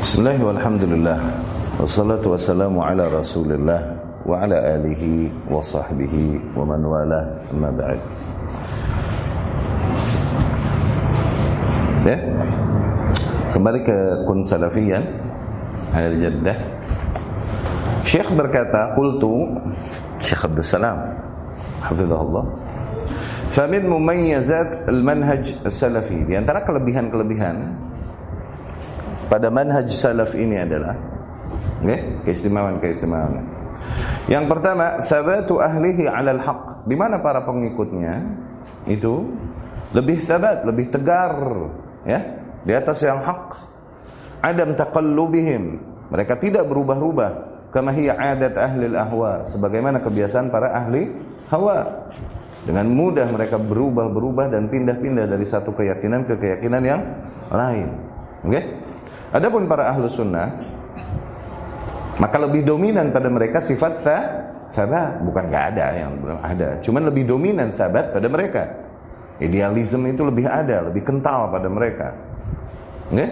Bismillah walhamdulillah Wassalatu wassalamu ala rasulillah Wa ala alihi wa sahbihi Wa man wala Amma ba'd Ya Kembali ke kun salafiyan Al jaddah Syekh berkata Qultu Syekh Abdul Salam Hafizahullah Famin mumayyazat al-manhaj salafi Di antara kelebihan-kelebihan pada manhaj salaf ini adalah okay, keistimewaan-keistimewaan. Yang pertama, sabatu ahlihi 'alal haq. Di mana para pengikutnya itu lebih sabat, lebih tegar, ya, di atas yang hak. Adam taqallubihim. Mereka tidak berubah-ubah kama hiya adat ahli al-ahwa, sebagaimana kebiasaan para ahli hawa. Dengan mudah mereka berubah-berubah dan pindah-pindah dari satu keyakinan ke keyakinan yang lain. Oke? Okay? Adapun para ahlu sunnah maka lebih dominan pada mereka sifat sabat. Bukan nggak ada yang belum ada. Cuman lebih dominan sabat pada mereka. Idealisme itu lebih ada lebih kental pada mereka. Okay?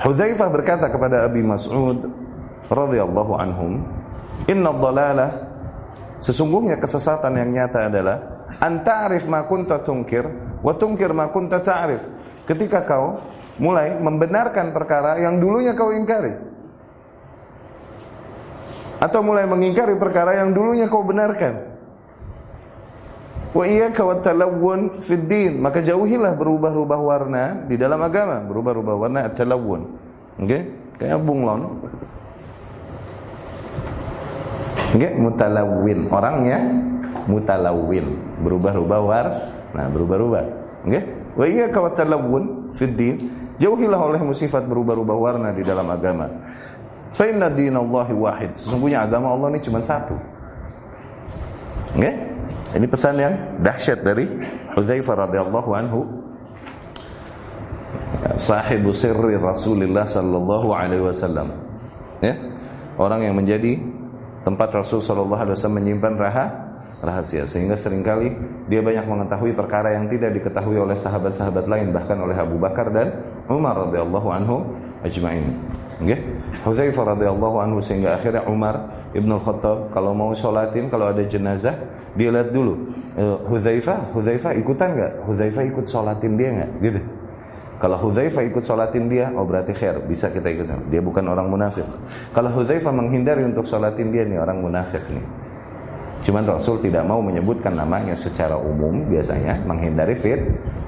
Huzaifah berkata kepada Abi Mas'ud radhiyallahu anhum inna dhalalah sesungguhnya kesesatan yang nyata adalah anta'rif ma kunta tunkir wa tunkir ma kunta ta'rif ketika kau mulai membenarkan perkara yang dulunya kau ingkari. Atau mulai mengingkari perkara yang dulunya kau benarkan. Wa iyyaka wat talawun fid maka jauhilah berubah-ubah warna di dalam agama, berubah-ubah warna at-talawun. Oke? Okay? Kayak bunglon. Oke, okay? mutalawin. Orangnya mutalawin, berubah-ubah warna, nah berubah-ubah. Oke? Okay? Wa iyyaka wat talawun fid din, Jauhilah olehmu sifat berubah-ubah warna di dalam agama. Fa inna dinallahi wahid. Sesungguhnya agama Allah ini cuma satu. Okay? Ini pesan yang dahsyat dari Hudzaifah radhiyallahu anhu. Sahibu sirri Rasulullah sallallahu alaihi wasallam. Ya. Orang yang menjadi tempat Rasul sallallahu alaihi wasallam menyimpan raha rahasia sehingga sering kali dia banyak mengetahui perkara yang tidak diketahui oleh sahabat-sahabat lain bahkan oleh Abu Bakar dan Umar radhiyallahu anhu ajma'in. Okay? Hudzaifah radhiyallahu anhu sehingga akhirnya Umar Ibnu Khattab kalau mau sholatin kalau ada jenazah dia lihat dulu eh, Hudzaifah Hudzaifah ikutan nggak Hudzaifah ikut sholatin dia nggak gitu kalau Hudzaifah ikut sholatin dia, oh berarti khair, bisa kita ikutan. Dia bukan orang munafik. Kalau Hudzaifah menghindari untuk sholatin dia nih orang munafik nih. Cuman Rasul tidak mau menyebutkan namanya secara umum biasanya menghindari fit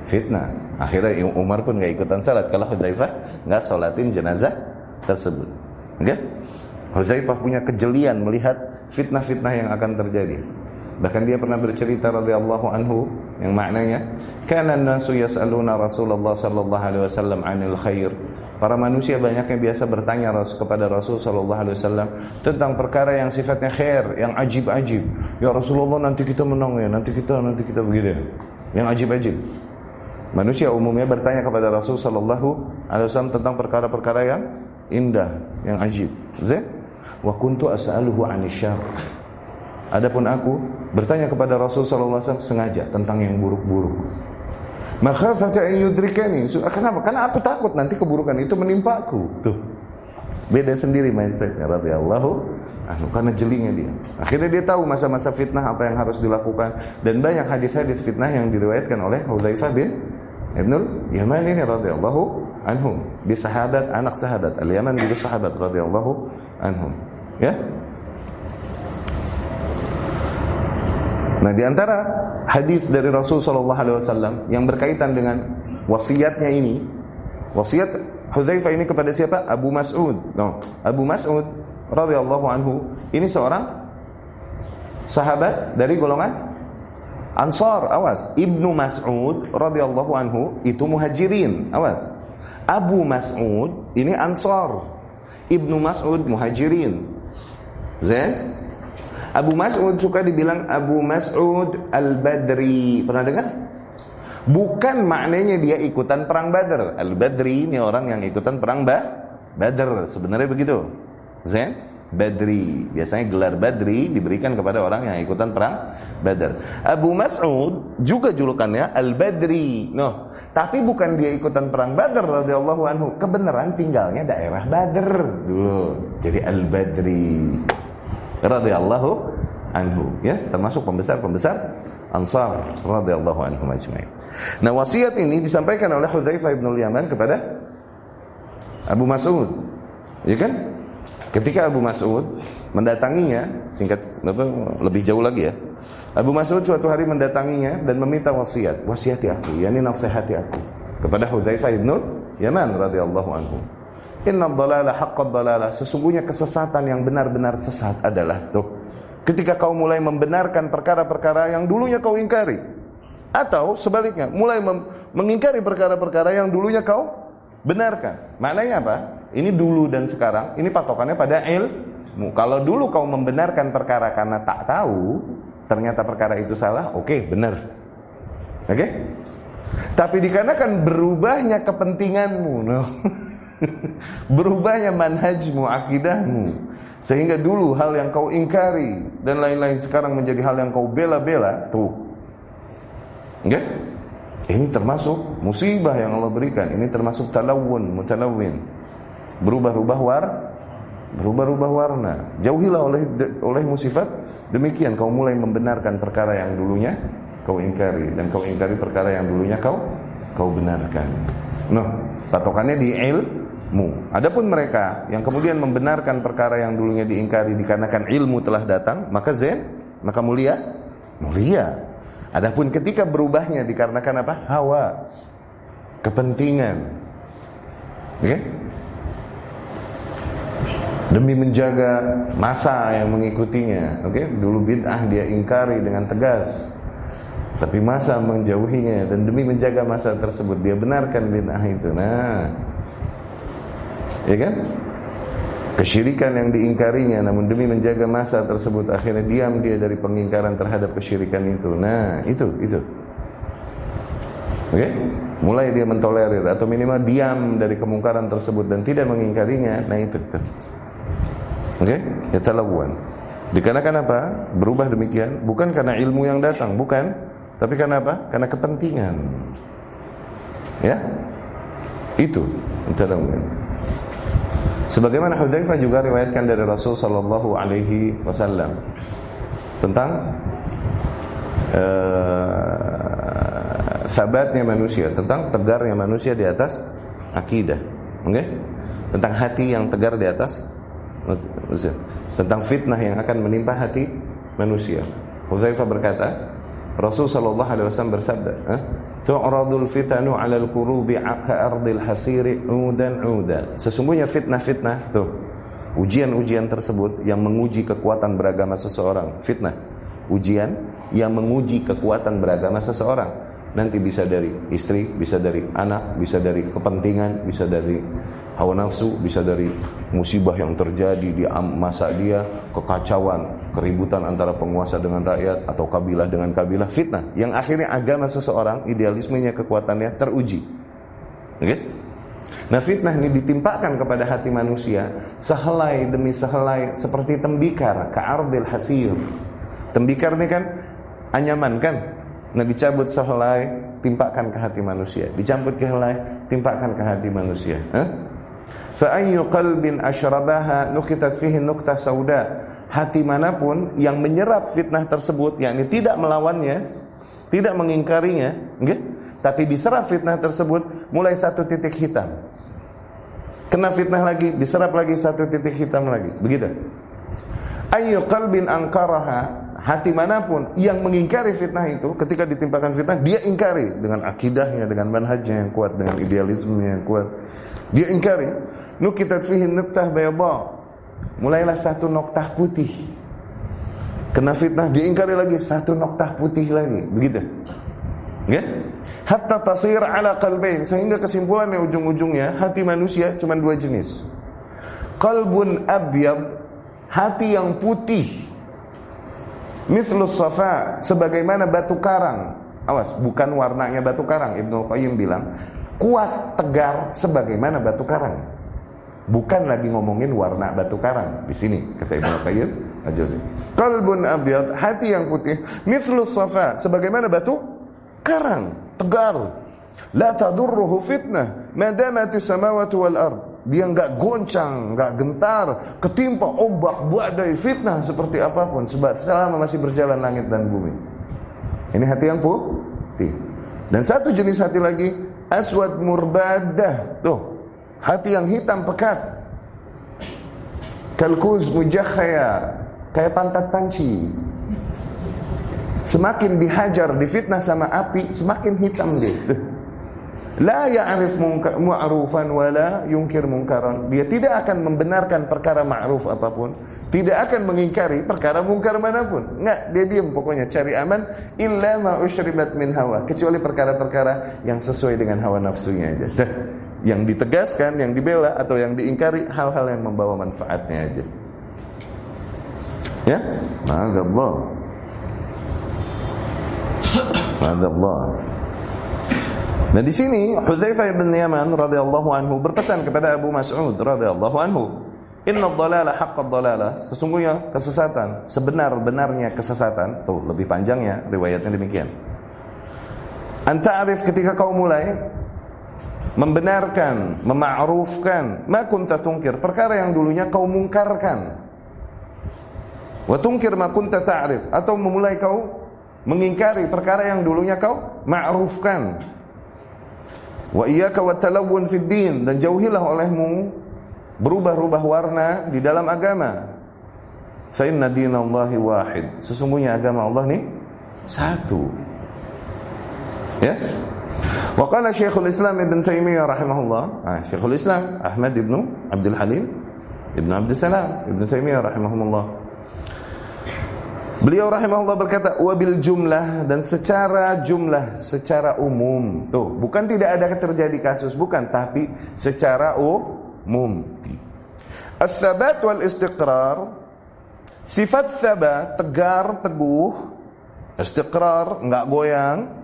fitnah. Akhirnya Umar pun nggak ikutan salat kalau Hudzaifah nggak sholatin jenazah tersebut. Oke? Okay? Hudzaifah punya kejelian melihat fitnah-fitnah yang akan terjadi. Bahkan dia pernah bercerita radhiyallahu anhu yang maknanya kana an-nasu yas'aluna Rasulullah sallallahu alaihi wasallam 'anil khair Para manusia banyak yang biasa bertanya kepada Rasul Sallallahu Alaihi Wasallam tentang perkara yang sifatnya khair, yang ajib-ajib. Ya Rasulullah nanti kita menang ya, nanti kita nanti kita begini. Yang ajib-ajib. Manusia umumnya bertanya kepada Rasul Sallallahu Alaihi Wasallam tentang perkara-perkara yang indah, yang ajib. Zain? Wa kuntu as'aluhu anisyar. Adapun aku bertanya kepada Rasul Wasallam sengaja tentang yang buruk-buruk. Maka an yudrikani. Kenapa? Karena aku takut nanti keburukan itu menimpaku. Tuh. Beda sendiri mindsetnya radhiyallahu anhu karena jelingnya dia. Akhirnya dia tahu masa-masa fitnah apa yang harus dilakukan dan banyak hadis-hadis fitnah yang diriwayatkan oleh Hudzaifah bin Ibnul Yaman ini radhiyallahu anhu. Di sahabat anak sahabat Al-Yaman juga sahabat radhiyallahu anhum. Ya? Nah, di antara hadis dari Rasul sallallahu alaihi wasallam yang berkaitan dengan wasiatnya ini, wasiat Hudzaifah ini kepada siapa? Abu Mas'ud. No, Abu Mas'ud radhiyallahu anhu ini seorang sahabat dari golongan Ansar, awas. Ibnu Mas'ud radhiyallahu anhu itu muhajirin, awas. Abu Mas'ud ini Ansar. Ibnu Mas'ud muhajirin. Zain? Abu Mas'ud suka dibilang Abu Mas'ud Al-Badri. Pernah dengar? Bukan maknanya dia ikutan perang Badr. Al-Badri ini orang yang ikutan perang ba Badr. Sebenarnya begitu. Zain? Badri. Biasanya gelar Badri diberikan kepada orang yang ikutan perang Badar. Abu Mas'ud juga julukannya Al-Badri. No, tapi bukan dia ikutan perang Badar radhiyallahu anhu. Kebenaran tinggalnya daerah Badar dulu. Jadi Al-Badri radhiyallahu anhu ya, termasuk pembesar-pembesar Ansar radhiyallahu anhum ajmain. Nah, wasiat ini disampaikan oleh Hudzaifah bin Yaman kepada Abu Mas'ud. Ya kan? Ketika Abu Mas'ud mendatanginya, singkat lebih jauh lagi ya. Abu Mas'ud suatu hari mendatanginya dan meminta wasiat, wasiati aku, yakni nasihati aku kepada Hudzaifah bin Yaman radhiyallahu anhu. Inna dhalala haqqad dhalala, sesungguhnya kesesatan yang benar-benar sesat adalah tuh Ketika kau mulai membenarkan perkara-perkara yang dulunya kau ingkari. Atau sebaliknya, mulai mengingkari perkara-perkara yang dulunya kau benarkan. Maknanya apa? Ini dulu dan sekarang, ini patokannya pada ilmu. Kalau dulu kau membenarkan perkara karena tak tahu, ternyata perkara itu salah, oke, okay, benar. Oke? Okay? Tapi dikarenakan berubahnya kepentinganmu, no. berubahnya manhajmu, akidahmu, sehingga dulu hal yang kau ingkari dan lain-lain sekarang menjadi hal yang kau bela-bela, tuh. Enggak? Ini termasuk musibah yang Allah berikan. Ini termasuk talawun, mutalawin. Berubah-ubah war, berubah-ubah warna. Jauhilah oleh oleh musifat demikian kau mulai membenarkan perkara yang dulunya kau ingkari dan kau ingkari perkara yang dulunya kau kau benarkan. Noh, patokannya di il ilmu. Adapun mereka yang kemudian membenarkan perkara yang dulunya diingkari dikarenakan ilmu telah datang, maka zen, maka mulia, mulia. Adapun ketika berubahnya dikarenakan apa? Hawa, kepentingan. Oke? Okay? Demi menjaga masa yang mengikutinya, oke? Okay? Dulu bid'ah dia ingkari dengan tegas. Tapi masa menjauhinya dan demi menjaga masa tersebut dia benarkan bid'ah itu. Nah, ya kan? Kesyirikan yang diingkarinya namun demi menjaga masa tersebut akhirnya diam dia dari pengingkaran terhadap kesyirikan itu. Nah, itu itu. Oke? Okay? Mulai dia mentolerir atau minimal diam dari kemungkaran tersebut dan tidak mengingkarinya. Nah, itu itu. Oke? Okay? Yatalawwan. Dikarenakan apa? Berubah demikian bukan karena ilmu yang datang, bukan, tapi karena apa? Karena kepentingan. Ya? Itu. Yatalawwan. Sebagaimana Hudzaifah juga riwayatkan dari Rasul sallallahu alaihi wasallam tentang uh, sabatnya manusia, tentang tegarnya manusia di atas akidah. Oke? Okay? Tentang hati yang tegar di atas. Tentang fitnah yang akan menimpa hati manusia. Hudzaifah berkata, Rasul sallallahu alaihi wasallam bersabda, eh? Tu'radul fitanu 'alal qurubi ardil hasiri udan udan. Sesungguhnya fitnah-fitnah tuh ujian-ujian tersebut yang menguji kekuatan beragama seseorang, fitnah. Ujian yang menguji kekuatan beragama seseorang. Nanti bisa dari istri, bisa dari anak, bisa dari kepentingan, bisa dari hawa nafsu, bisa dari musibah yang terjadi di masa dia, kekacauan, keributan antara penguasa dengan rakyat atau kabilah dengan kabilah, fitnah yang akhirnya agama seseorang, idealismenya, kekuatannya teruji. Okay? Nah fitnah ini ditimpakan kepada hati manusia sehelai demi sehelai seperti tembikar, ka'ardil hasir. Tembikar ini kan anyaman kan? Nah dicabut sehelai, timpakan ke hati manusia. Dicampur ke helai, timpakan ke hati manusia. Huh? Fa ayyu qalbin asyrabaha nukitat fihi nuktah. Hati mana pun yang menyerap fitnah tersebut yakni tidak melawannya, tidak mengingkarinya, okay? tapi diserap fitnah tersebut mulai satu titik hitam. Kena fitnah lagi, diserap lagi satu titik hitam lagi. Begitu. Ayyu qalbin angkaraha hati mana pun yang mengingkari fitnah itu ketika ditimpakan fitnah dia ingkari dengan akidahnya dengan manhajnya yang kuat dengan idealismenya yang kuat dia ingkari nukitat fihi nuktah bayadha. Mulailah satu noktah putih. Kena fitnah diingkari lagi satu noktah putih lagi, begitu. Ya? Hatta tasir ala qalbain sehingga kesimpulannya ujung-ujungnya hati manusia cuma dua jenis. Qalbun abyad, hati yang putih. Mislus safa, sebagaimana batu karang. Awas, bukan warnanya batu karang. Ibnu Qayyim bilang, kuat tegar sebagaimana batu karang. Bukan lagi ngomongin warna batu karang di sini kata Ibnu Qayyim Al-Jauzi. Qalbun abyad, hati yang putih, mithlus safa, sebagaimana batu karang, tegar. La tadurruhu fitnah, madamati samawati wal ard. Dia enggak goncang, enggak gentar, ketimpa ombak badai fitnah seperti apa pun sebab selama masih berjalan langit dan bumi. Ini hati yang putih. Dan satu jenis hati lagi, aswad murbadah. Tuh, hati yang hitam pekat. Kalkuz mujakhaya kayak pantat panci. Semakin dihajar difitnah sama api semakin hitam dia. La ya'rif ma'rufan wala yunkir munkaran. Dia tidak akan membenarkan perkara ma'ruf apa pun. Tidak akan mengingkari perkara mungkar mana pun. Enggak dia diam pokoknya cari aman. Illa ma min hawa. Kecuali perkara-perkara yang sesuai dengan hawa nafsunya aja yang ditegaskan, yang dibela atau yang diingkari hal-hal yang membawa manfaatnya aja. Ya, Allah. Allah. Nah di sini Hudzaifah bin Yaman radhiyallahu anhu berpesan kepada Abu Mas'ud radhiyallahu anhu, "Inna dhalala haqqad dhalala." Sesungguhnya kesesatan, sebenar-benarnya kesesatan. Tuh, lebih panjangnya riwayatnya demikian. Anta arif ketika kau mulai membenarkan, mema'rufkan, ma kunta tungkir, perkara yang dulunya kau mungkarkan. Wa tungkir ma kunta ta'rif atau memulai kau mengingkari perkara yang dulunya kau ma'rufkan. Wa iyyaka wa talawun fid din dan jauhilah olehmu berubah-ubah warna di dalam agama. Fa inna dinallahi wahid. Sesungguhnya agama Allah nih satu. Ya, Wa qala Syekhul Islam Ibn Taimiyah rahimahullah, ah, Syekhul Islam Ahmad Ibn Abdul Halim Ibn Abdul Salam Ibn Taimiyah rahimahullah. Beliau rahimahullah berkata, wabil jumlah dan secara jumlah, secara umum. Tuh, bukan tidak ada terjadi kasus, bukan, tapi secara umum. As-sabat wal istiqrar Sifat sabat, tegar, teguh Istiqrar, enggak goyang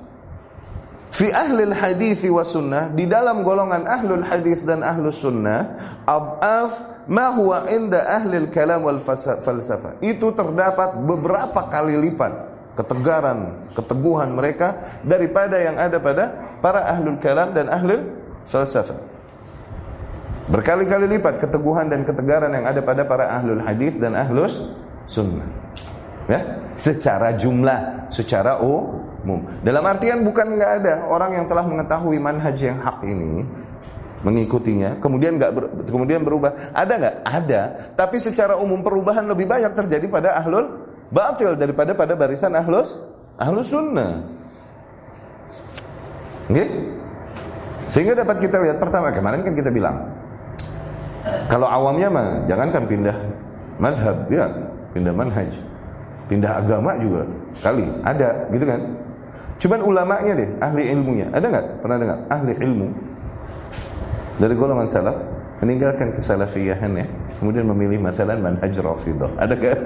Fi ahlil hadis wa sunnah di dalam golongan ahlul hadis dan ahlus sunnah ab'af ma huwa inda ahlil kalam wal falsafah. Itu terdapat beberapa kali lipat ketegaran, keteguhan mereka daripada yang ada pada para ahlul kalam dan ahlul falsafah. Berkali-kali lipat keteguhan dan ketegaran yang ada pada para ahlul hadis dan ahlus sunnah. Ya, secara jumlah, secara oh umum. Dalam artian bukan nggak ada. Orang yang telah mengetahui manhaj yang hak ini mengikutinya kemudian nggak ber, kemudian berubah. Ada nggak? Ada. Tapi secara umum perubahan lebih banyak terjadi pada ahlul batil daripada pada barisan ahlus ahlus sunnah. Oke? Sehingga dapat kita lihat pertama kemarin kan kita bilang kalau awamnya mah jangankan pindah mazhab ya pindah manhaj pindah agama juga kali ada gitu kan Cuman ulamanya deh, ahli ilmunya. Ada nggak? Pernah dengar? Ahli ilmu dari golongan salaf meninggalkan kesalafiyahan ya, kemudian memilih masalah manhaj rafidah. Ada nggak?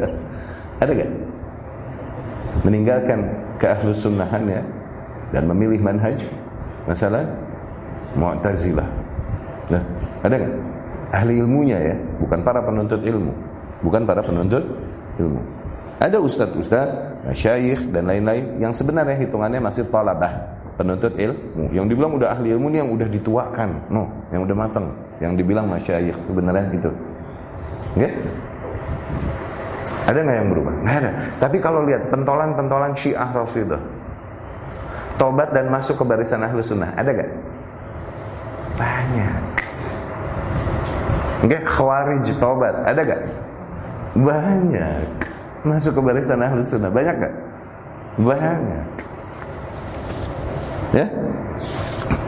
Ada nggak? Meninggalkan ke ahlu sunnahan ya dan memilih manhaj masalah mu'tazilah. Nah, ada nggak? Ahli ilmunya ya, bukan para penuntut ilmu, bukan para penuntut ilmu. Ada ustadz-ustadz, syayikh dan lain-lain yang sebenarnya hitungannya masih talabah, penuntut ilmu. Yang dibilang udah ahli ilmu ini yang udah dituakan, no, yang udah matang, yang dibilang masyayikh sebenarnya gitu. Oke? Okay? Ada nggak yang berubah? Nggak ada. Tapi kalau lihat pentolan-pentolan Syiah Rafidah, tobat dan masuk ke barisan ahlu sunnah, ada gak? Banyak. Oke, okay? Khawarij tobat, ada gak? Banyak masuk ke barisan ahli sunnah. Banyak gak? banyak. Ya?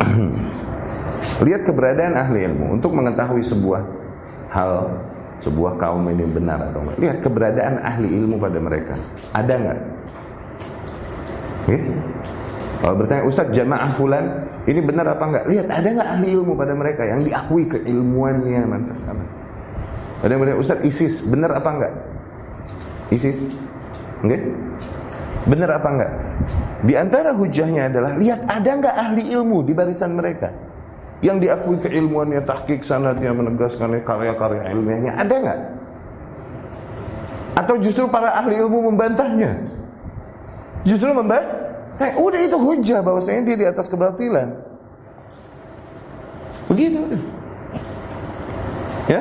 Lihat keberadaan ahli ilmu untuk mengetahui sebuah hal sebuah kaum ini benar atau enggak. Lihat keberadaan ahli ilmu pada mereka. Ada nggak? Ya? kalau bertanya Ustaz jamaah fulan ini benar apa enggak? Lihat ada nggak ahli ilmu pada mereka yang diakui keilmuannya manfaat ada yang bertanya Ustaz ISIS benar apa enggak ISIS. Okay? Benar apa enggak? Di antara hujahnya adalah lihat ada enggak ahli ilmu di barisan mereka. yang diakui keilmuannya, tahqiq sanadnya, menegaskan karya-karya ilmiahnya, ada nggak? Atau justru para ahli ilmu membantahnya? Justru membantah? Eh, udah itu hujah bahwasanya dia di atas kebatilan. Begitu. Ya.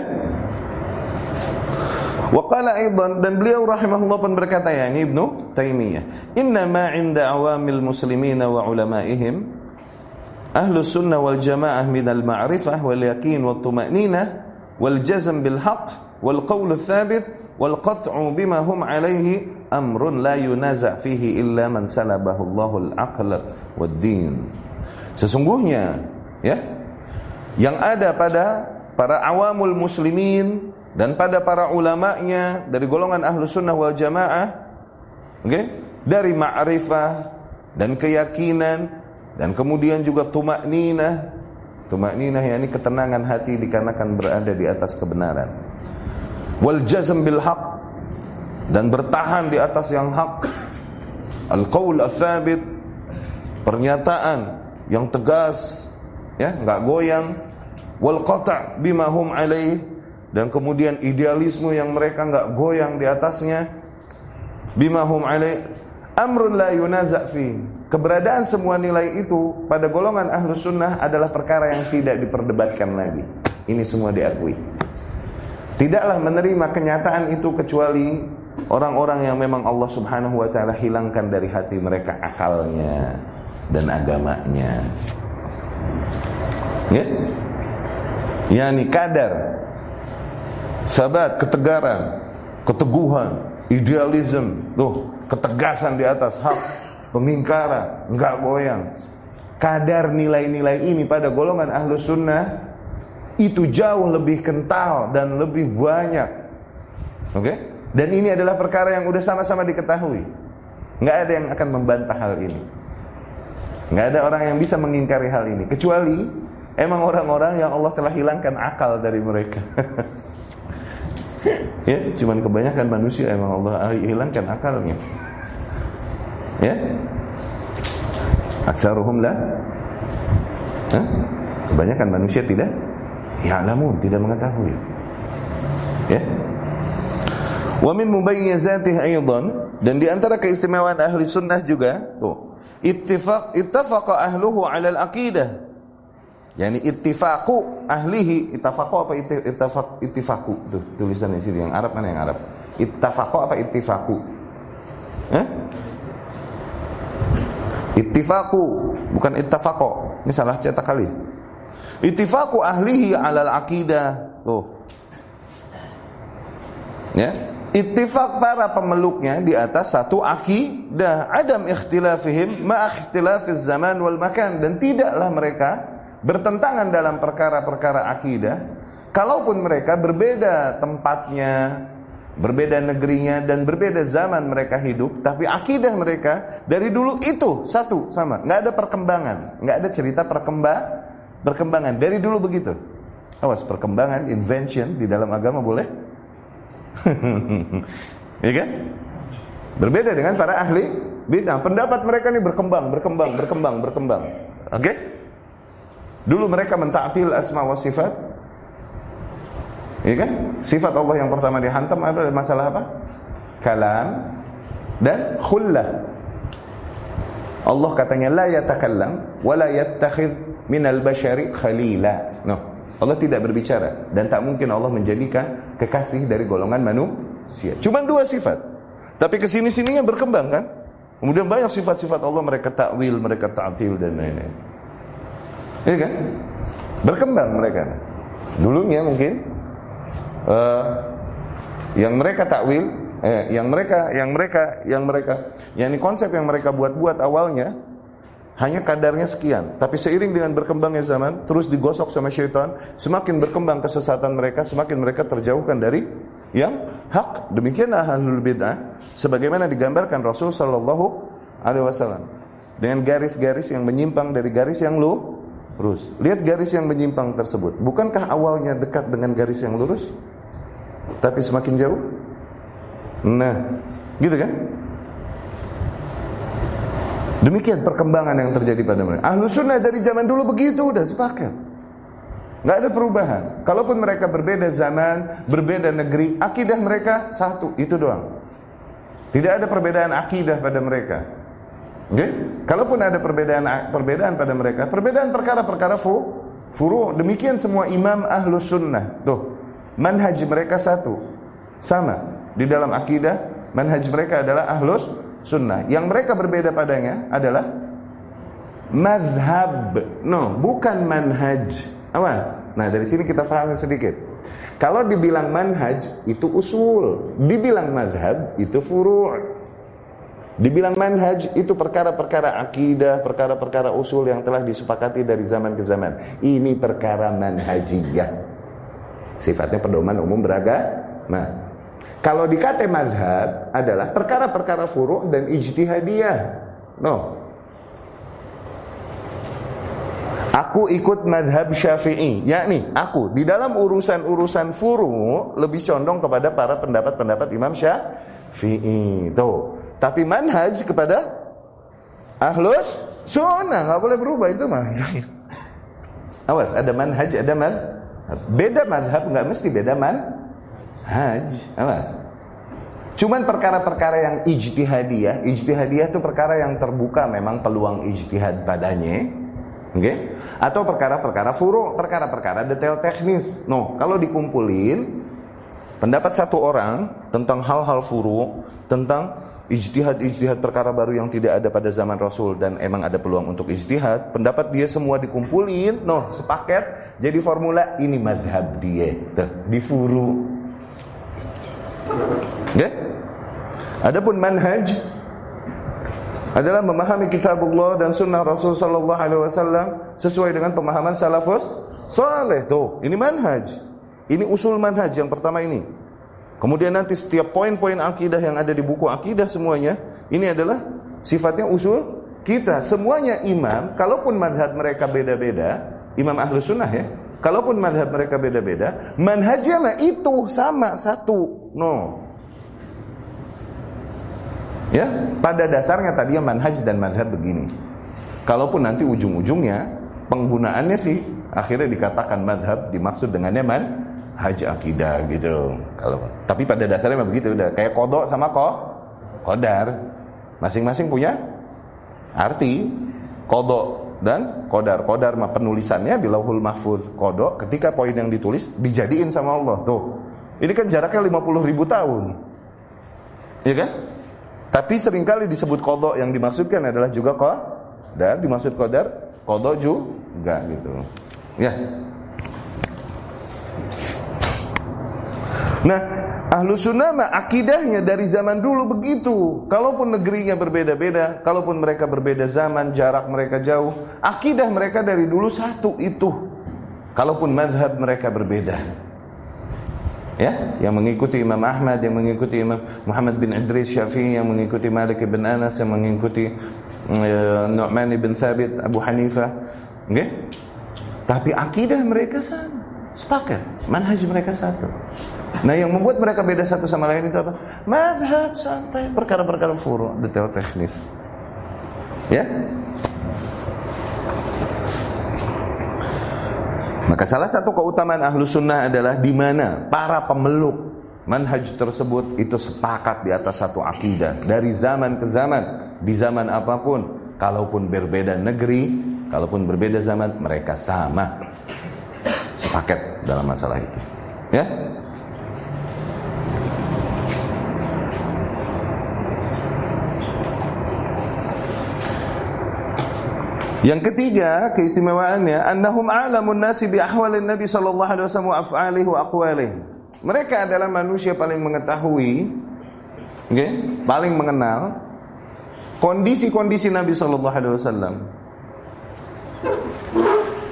Waqala aidan dan beliau rahimahullah pun berkata ya ini Ibnu Taimiyah, "Inna ma 'inda awamil muslimin wa ulamaihim ahlu sunnah wal jamaah min al ma'rifah wal yakin wal tuma'ninah wal jazm bil haqq wal qawl wal qat'u bima hum amrun la yunaza fihi illa man salabahu aql wad din." Sesungguhnya ya yang ada pada para awamul muslimin dan pada para ulamanya dari golongan ahlu sunnah wal jamaah okay? dari ma'rifah dan keyakinan dan kemudian juga tumak nina tumak nina yakni ketenangan hati dikarenakan berada di atas kebenaran. Wal jazm bil haq dan bertahan di atas yang hak. Al qaul tsabit pernyataan yang tegas ya enggak goyang. Wal qata' bima hum alaih dan kemudian idealisme yang mereka nggak goyang di atasnya. Bimahum alaih amrun la yunaza fi. Keberadaan semua nilai itu pada golongan ahlu sunnah adalah perkara yang tidak diperdebatkan lagi. Ini semua diakui. Tidaklah menerima kenyataan itu kecuali orang-orang yang memang Allah subhanahu wa ta'ala hilangkan dari hati mereka akalnya dan agamanya. Ya? Yani kadar sabat, ketegaran, keteguhan, idealisme, tuh, ketegasan di atas hak, pemingkaran, enggak goyang. Kadar nilai-nilai ini pada golongan ahlu sunnah itu jauh lebih kental dan lebih banyak. Oke? Okay? Dan ini adalah perkara yang udah sama-sama diketahui. Enggak ada yang akan membantah hal ini. Enggak ada orang yang bisa mengingkari hal ini kecuali emang orang-orang yang Allah telah hilangkan akal dari mereka. ya, cuman kebanyakan manusia emang Allah hilangkan akalnya. Ya. Aksaruhum la Hah? Kebanyakan manusia tidak ya namun tidak mengetahui. Ya. Wa min mubayyizatih aidan dan di antara keistimewaan ahli sunnah juga tuh ittifaq ittafaqa ahluhu 'ala al-aqidah Yani ittifaku ahlihi. Ittafaku apa ittifaq ittifaku tuh tulisan di sini. Yang Arab mana yang Arab? Ittafaku apa ittifaku eh? Ittifaku bukan ittafaqo. Ini salah cetak kali. Ittifaku ahlihi alal aqidah. Tuh. Ya. Ittifaq para pemeluknya di atas satu akidah adam ikhtilafihim ma ikhtilafiz zaman wal makan. Dan tidaklah mereka bertentangan dalam perkara-perkara akidah, kalaupun mereka berbeda tempatnya, berbeda negerinya dan berbeda zaman mereka hidup, tapi akidah mereka dari dulu itu satu sama, nggak ada perkembangan, nggak ada cerita perkembang perkembangan dari dulu begitu. Awas perkembangan, invention di dalam agama boleh, ya kan? Berbeda dengan para ahli bid'ah. Pendapat mereka ini berkembang, berkembang, berkembang, berkembang. Oke? Okay? Dulu mereka mentaktil asma wa sifat. Iya kan? Sifat Allah yang pertama dihantam ada masalah apa? Kalam dan khullah. Allah katanya la yatakallam wa la yattakhidh minal bashari khalila. No. Allah tidak berbicara dan tak mungkin Allah menjadikan kekasih dari golongan manusia. Cuma dua sifat. Tapi ke sini sininya berkembang kan? Kemudian banyak sifat-sifat Allah mereka takwil, mereka ta'til dan lain-lain. Iya kan? Berkembang mereka. Dulunya mungkin uh, yang mereka takwil, eh, yang mereka, yang mereka, yang mereka, yang ini konsep yang mereka buat-buat awalnya hanya kadarnya sekian. Tapi seiring dengan berkembangnya zaman, terus digosok sama syaitan, semakin berkembang kesesatan mereka, semakin mereka terjauhkan dari yang hak. Demikianlah ahlul bid'ah, sebagaimana digambarkan Rasul Shallallahu Alaihi Wasallam dengan garis-garis yang menyimpang dari garis yang lu lurus. Lihat garis yang menyimpang tersebut. Bukankah awalnya dekat dengan garis yang lurus? Tapi semakin jauh? Nah, gitu kan? Demikian perkembangan yang terjadi pada mereka. Ahlu sunnah dari zaman dulu begitu udah sepakat. Nggak ada perubahan. Kalaupun mereka berbeda zaman, berbeda negeri, akidah mereka satu, itu doang. Tidak ada perbedaan akidah pada mereka. Okay? Kalaupun ada perbedaan perbedaan pada mereka, perbedaan perkara-perkara fu, furu. Demikian semua imam ahlu sunnah. Tuh, manhaj mereka satu, sama. Di dalam akidah, manhaj mereka adalah ahlus sunnah. Yang mereka berbeda padanya adalah madhab. No, bukan manhaj. Awas. Nah, dari sini kita paham sedikit. Kalau dibilang manhaj itu usul, dibilang madhab itu furu'. Dibilang manhaj itu perkara-perkara akidah, perkara-perkara usul yang telah disepakati dari zaman ke zaman. Ini perkara manhajiyah. Sifatnya pedoman umum beragama. Kalau dikata mazhab adalah perkara-perkara furu' dan ijtihadiyah. No, Aku ikut madhab syafi'i yakni aku di dalam urusan-urusan furu lebih condong kepada para pendapat-pendapat Imam Syafi'i Tuh. Tapi manhaj kepada ahlus sunnah nggak boleh berubah itu mah Awas ada manhaj ada madhab Beda madhab nggak mesti beda manhaj Awas Cuman perkara-perkara yang ijtihadiyah Ijtihadiyah itu perkara yang terbuka memang peluang ijtihad padanya Oke? Okay? Atau perkara-perkara furu, perkara-perkara detail teknis. No, kalau dikumpulin pendapat satu orang tentang hal-hal furu, tentang ijtihad-ijtihad perkara baru yang tidak ada pada zaman Rasul dan emang ada peluang untuk ijtihad, pendapat dia semua dikumpulin, no, sepaket jadi formula ini madhab dia, tuh, di furu. Oke? Okay? Adapun manhaj adalah memahami kitabullah dan sunnah Rasul sallallahu alaihi wasallam sesuai dengan pemahaman salafus saleh. Tuh, ini manhaj. Ini usul manhaj yang pertama ini. Kemudian nanti setiap poin-poin akidah yang ada di buku akidah semuanya, ini adalah sifatnya usul kita. Semuanya imam, kalaupun madhab mereka beda-beda, imam ahlu sunnah ya, kalaupun madhab mereka beda-beda, manhajnya itu sama satu. No, Ya, pada dasarnya tadi manhaj dan mazhab begini. Kalaupun nanti ujung-ujungnya penggunaannya sih akhirnya dikatakan mazhab dimaksud dengannya man haji akidah gitu. Kalau tapi pada dasarnya memang begitu udah kayak kodok sama kok kodar. Masing-masing punya arti kodok dan kodar. Kodar mah penulisannya di lauhul mahfuz. Kodok ketika poin yang ditulis dijadiin sama Allah. Tuh. Ini kan jaraknya 50 ribu tahun. Iya kan? Tapi sering kali disebut kodok yang dimaksudkan adalah juga dan dimaksud kodar kodok juga gitu. Ya. Nah, ahlu sunnah akidahnya dari zaman dulu begitu. Kalaupun negerinya berbeda-beda, kalaupun mereka berbeda zaman, jarak mereka jauh, akidah mereka dari dulu satu itu. Kalaupun mazhab mereka berbeda ya yang mengikuti Imam Ahmad yang mengikuti Imam Muhammad bin Idris Syafi'i yang mengikuti Malik bin Anas yang mengikuti uh, Nu'man bin Sabit Abu Hanifah okay? tapi akidah mereka sama sepakat manhaj mereka satu nah yang membuat mereka beda satu sama lain itu apa? Mazhab santai. Perkara-perkara furu detail teknis. Ya? Maka salah satu keutamaan ahlu sunnah adalah di mana para pemeluk manhaj tersebut itu sepakat di atas satu akidah. Dari zaman ke zaman, di zaman apa pun, kalaupun berbeda negeri, kalaupun berbeda zaman, mereka sama. Sepaket dalam masalah itu. Ya, Yang ketiga keistimewaannya annahum a'lamun nasi bi ahwalin Nabi sallallahu alaihi wasallam wa af'alihi wa aqwalihi. Mereka adalah manusia paling mengetahui okay, paling mengenal kondisi-kondisi Nabi sallallahu alaihi wasallam.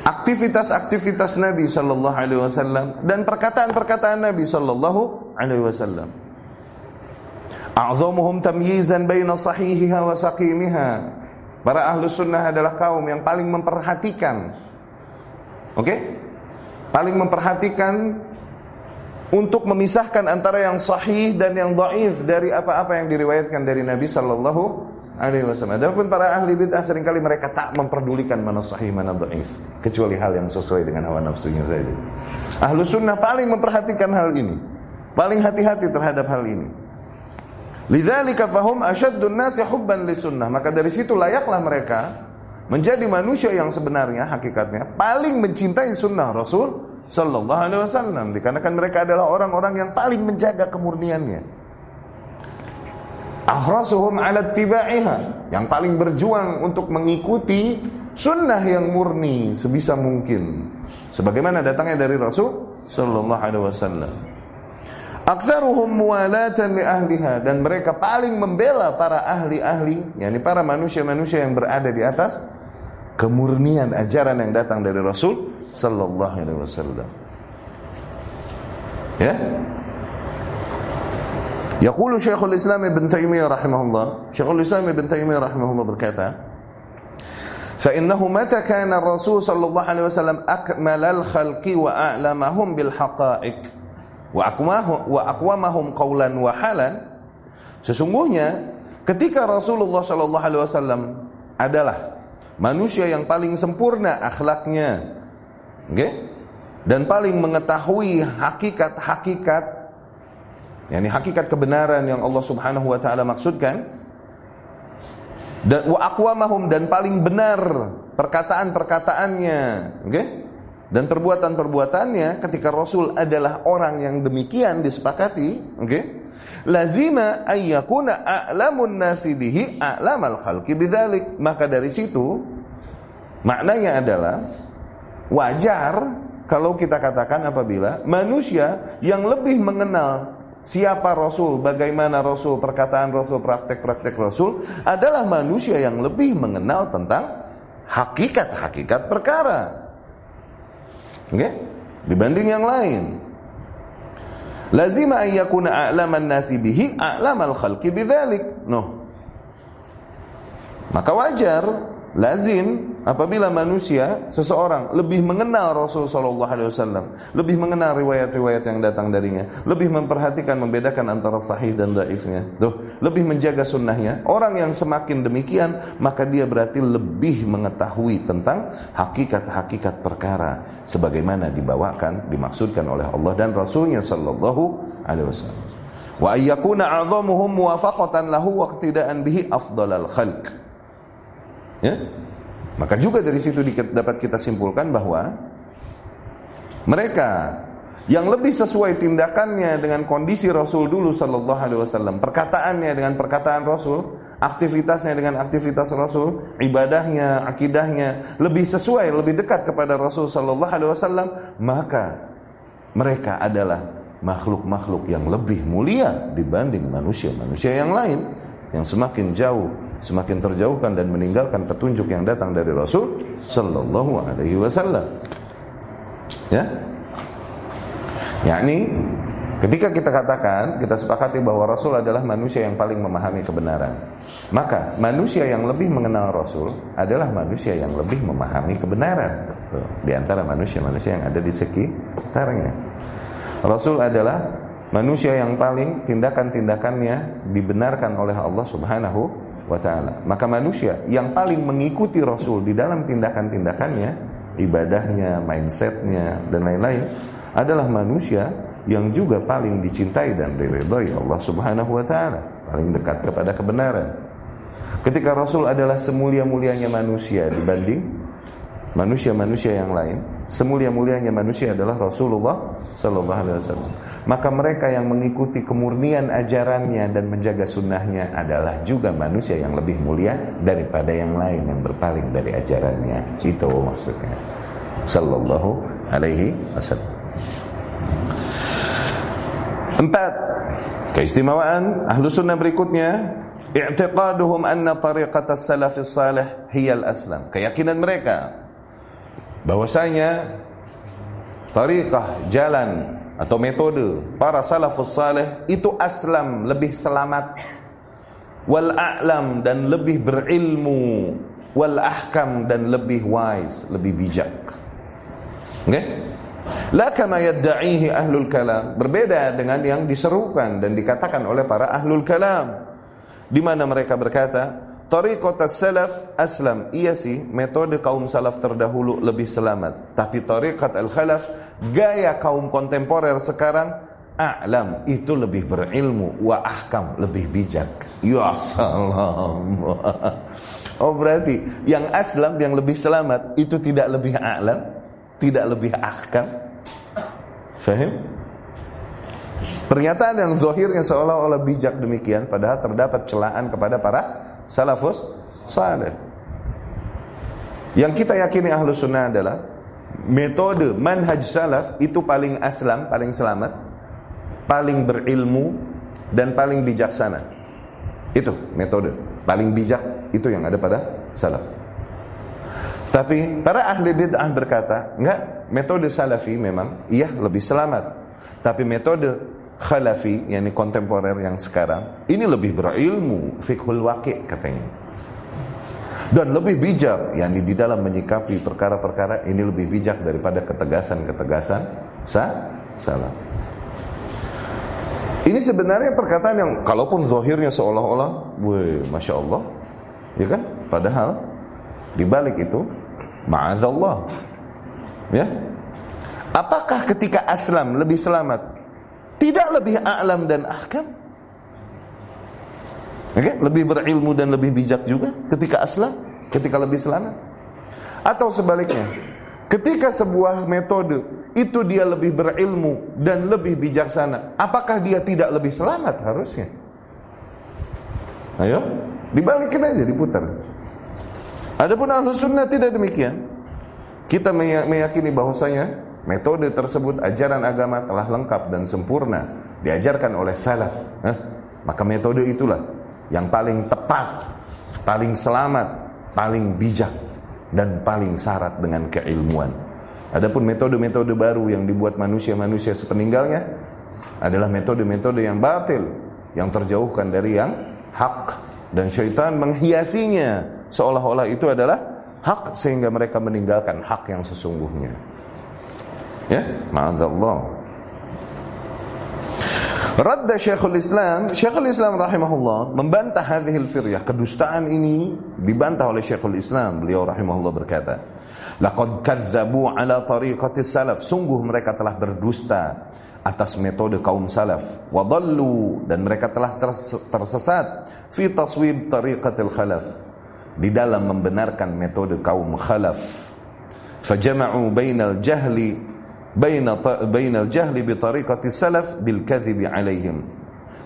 Aktivitas-aktivitas Nabi sallallahu alaihi wasallam dan perkataan-perkataan Nabi sallallahu alaihi wasallam. A'zamuhum tamyizan baina sahihiha wa saqimiha Para ahlu sunnah adalah kaum yang paling memperhatikan Oke okay? Paling memperhatikan Untuk memisahkan antara yang sahih dan yang daif Dari apa-apa yang diriwayatkan dari Nabi Sallallahu alaihi wasallam. Adapun para ahli bid'ah sering kali mereka tak memperdulikan mana sahih mana dhaif, kecuali hal yang sesuai dengan hawa nafsunya saja. Ahlu sunnah paling memperhatikan hal ini. Paling hati-hati terhadap hal ini. Lidzalika fahum asyaddun nasi hubban li sunnah. Maka dari situ layaklah mereka menjadi manusia yang sebenarnya hakikatnya paling mencintai sunnah Rasul sallallahu alaihi wasallam dikarenakan mereka adalah orang-orang yang paling menjaga kemurniannya. Ahrasuhum ala tibaiha, yang paling berjuang untuk mengikuti sunnah yang murni sebisa mungkin. Sebagaimana datangnya dari Rasul sallallahu alaihi wasallam. Aksaruhum muwalatan li ahliha dan mereka paling membela para ahli-ahli, yakni para manusia-manusia yang berada di atas kemurnian ajaran yang datang dari Rasul sallallahu alaihi wasallam. Ya. Yaqulu Syekhul Islam Ibn Taimiyah rahimahullah, Syekhul Islam Ibn Taimiyah rahimahullah berkata, فإنه متى كان الرسول صلى الله عليه وسلم أكمل الخلق وأعلمهم بالحقائق Wa aqwamahum qawlan wa halan. Sesungguhnya ketika Rasulullah sallallahu alaihi wasallam adalah manusia yang paling sempurna akhlaknya. Okay? Dan paling mengetahui hakikat-hakikat yakni hakikat kebenaran yang Allah Subhanahu wa taala maksudkan dan wa aqwamahum dan paling benar perkataan-perkataannya, okay? Dan perbuatan-perbuatannya ketika Rasul adalah orang yang demikian disepakati, okay? lazima ayyakuna a'lamun nasi bihi a'lamal khalqi bidzalik. Maka dari situ maknanya adalah wajar kalau kita katakan apabila manusia yang lebih mengenal siapa Rasul, bagaimana Rasul, perkataan Rasul, praktek-praktek Rasul adalah manusia yang lebih mengenal tentang hakikat-hakikat perkara. Okay? Dibanding yang lain. Lazima an yakuna a'laman nasi bihi a'lamal khalqi bidzalik. No. Maka wajar, lazim apabila manusia seseorang lebih mengenal Rasul sallallahu alaihi wasallam, lebih mengenal riwayat-riwayat yang datang darinya, lebih memperhatikan membedakan antara sahih dan dhaifnya. Tuh, lebih menjaga sunnahnya. Orang yang semakin demikian, maka dia berarti lebih mengetahui tentang hakikat-hakikat perkara sebagaimana dibawakan, dimaksudkan oleh Allah dan Rasulnya sallallahu alaihi wasallam. Wa ayyakuna 'azamuhum muwafaqatan lahu wa iqtida'an bihi afdalal khalq. Ya? Maka juga dari situ dapat kita simpulkan bahwa mereka yang lebih sesuai tindakannya dengan kondisi Rasul dulu sallallahu alaihi wasallam, perkataannya dengan perkataan Rasul, aktivitasnya dengan aktivitas Rasul, ibadahnya, akidahnya lebih sesuai, lebih dekat kepada Rasul sallallahu alaihi wasallam, maka mereka adalah makhluk-makhluk yang lebih mulia dibanding manusia-manusia yang lain yang semakin jauh semakin terjauhkan dan meninggalkan petunjuk yang datang dari Rasul sallallahu alaihi wasallam. Ya. Yakni ketika kita katakan, kita sepakati bahwa Rasul adalah manusia yang paling memahami kebenaran. Maka manusia yang lebih mengenal Rasul adalah manusia yang lebih memahami kebenaran di antara manusia-manusia yang ada di sekitarnya. Rasul adalah manusia yang paling tindakan-tindakannya dibenarkan oleh Allah Subhanahu wa taala. Maka manusia yang paling mengikuti Rasul di dalam tindakan-tindakannya, ibadahnya, mindsetnya dan lain-lain adalah manusia yang juga paling dicintai dan diridhai Allah Subhanahu wa taala, paling dekat kepada kebenaran. Ketika Rasul adalah semulia-mulianya manusia dibanding manusia-manusia yang lain, semulia-mulianya manusia adalah Rasulullah Sallallahu Alaihi Wasallam. Maka mereka yang mengikuti kemurnian ajarannya dan menjaga sunnahnya adalah juga manusia yang lebih mulia daripada yang lain yang berpaling dari ajarannya. Itu maksudnya. Sallallahu Alaihi Wasallam. Empat keistimewaan ahlu sunnah berikutnya i'tiqaduhum anna tariqat as-salafis salih hiyal aslam keyakinan mereka bahwasanya tariqah jalan atau metode para salafus saleh itu aslam lebih selamat. Wal a'lam dan lebih berilmu. Wal ahkam dan lebih wise lebih bijak. Oke? Okay? la kama yad'ihi ahlul kalam. Berbeda dengan yang diserukan dan dikatakan oleh para ahlul kalam. Di mana mereka berkata Tariqat salaf aslam. Iya sih, metode kaum salaf terdahulu lebih selamat. Tapi tariqat al-khalaf, gaya kaum kontemporer sekarang, a'lam. Itu lebih berilmu. Wa ahkam, lebih bijak. Ya salam. Oh berarti, yang aslam, yang lebih selamat, itu tidak lebih a'lam. Tidak lebih ahkam. Fahim? Pernyataan yang zahirnya seolah-olah bijak demikian, padahal terdapat celaan kepada para salafus saleh. Yang kita yakini ahlu sunnah adalah metode manhaj salaf itu paling aslam, paling selamat, paling berilmu dan paling bijaksana. Itu metode paling bijak itu yang ada pada salaf. Tapi para ahli bid'ah berkata, enggak, metode salafi memang iya lebih selamat. Tapi metode khalafi, yakni kontemporer yang sekarang, ini lebih berilmu, fikhul waqi katanya. Dan lebih bijak, yakni di dalam menyikapi perkara-perkara ini lebih bijak daripada ketegasan-ketegasan sah, salah. Ini sebenarnya perkataan yang kalaupun zahirnya seolah-olah, weh, masya Allah, ya kan? Padahal di balik itu, maazallah, ya. Apakah ketika aslam lebih selamat tidak lebih a'lam dan ahkam? Okay? lebih berilmu dan lebih bijak juga ketika aslam, ketika lebih selamat. Atau sebaliknya, ketika sebuah metode itu dia lebih berilmu dan lebih bijaksana, apakah dia tidak lebih selamat harusnya? Ayo, dibalikin aja, diputar. Adapun ahlu sunnah tidak demikian. Kita meyakini bahwasanya Metode tersebut ajaran agama telah lengkap dan sempurna diajarkan oleh salaf. Eh? Maka metode itulah yang paling tepat, paling selamat, paling bijak dan paling syarat dengan keilmuan. Adapun metode-metode baru yang dibuat manusia-manusia sepeninggalnya adalah metode-metode yang batil, yang terjauhkan dari yang hak dan syaitan menghiasinya seolah-olah itu adalah hak sehingga mereka meninggalkan hak yang sesungguhnya. Ya, ma'azallah. Radda Syekhul Islam, Syekhul Islam rahimahullah membantah hadhil firyah, kedustaan ini dibantah oleh Syekhul Islam. Beliau rahimahullah berkata, Laqad kazzabu ala tariqati salaf. Sungguh mereka telah berdusta atas metode kaum salaf. Wadallu dan mereka telah tersesat fi taswib tariqatil khalaf. Di dalam membenarkan metode kaum khalaf. Fajama'u bainal jahli baina bainal jahli bi tariqati salaf bil kadhibi alaihim.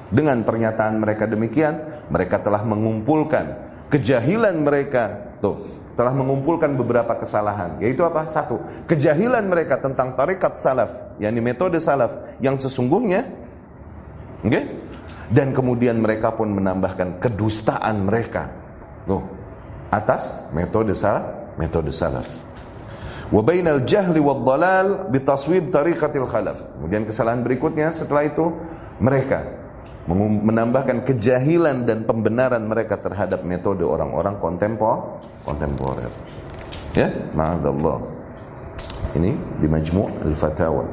Dengan pernyataan mereka demikian, mereka telah mengumpulkan kejahilan mereka. Tuh, telah mengumpulkan beberapa kesalahan. Yaitu apa? Satu, kejahilan mereka tentang tarikat salaf, yakni metode salaf yang sesungguhnya. Okay? Dan kemudian mereka pun menambahkan kedustaan mereka. Tuh, atas metode salaf, metode salaf wa bainal jahli wad dalal bitaswib tariqatil khalaf. Kemudian kesalahan berikutnya setelah itu mereka menambahkan kejahilan dan pembenaran mereka terhadap metode orang-orang kontempor kontemporer. Ya, ma'azallah. Ini di Majmu' al-Fatawa.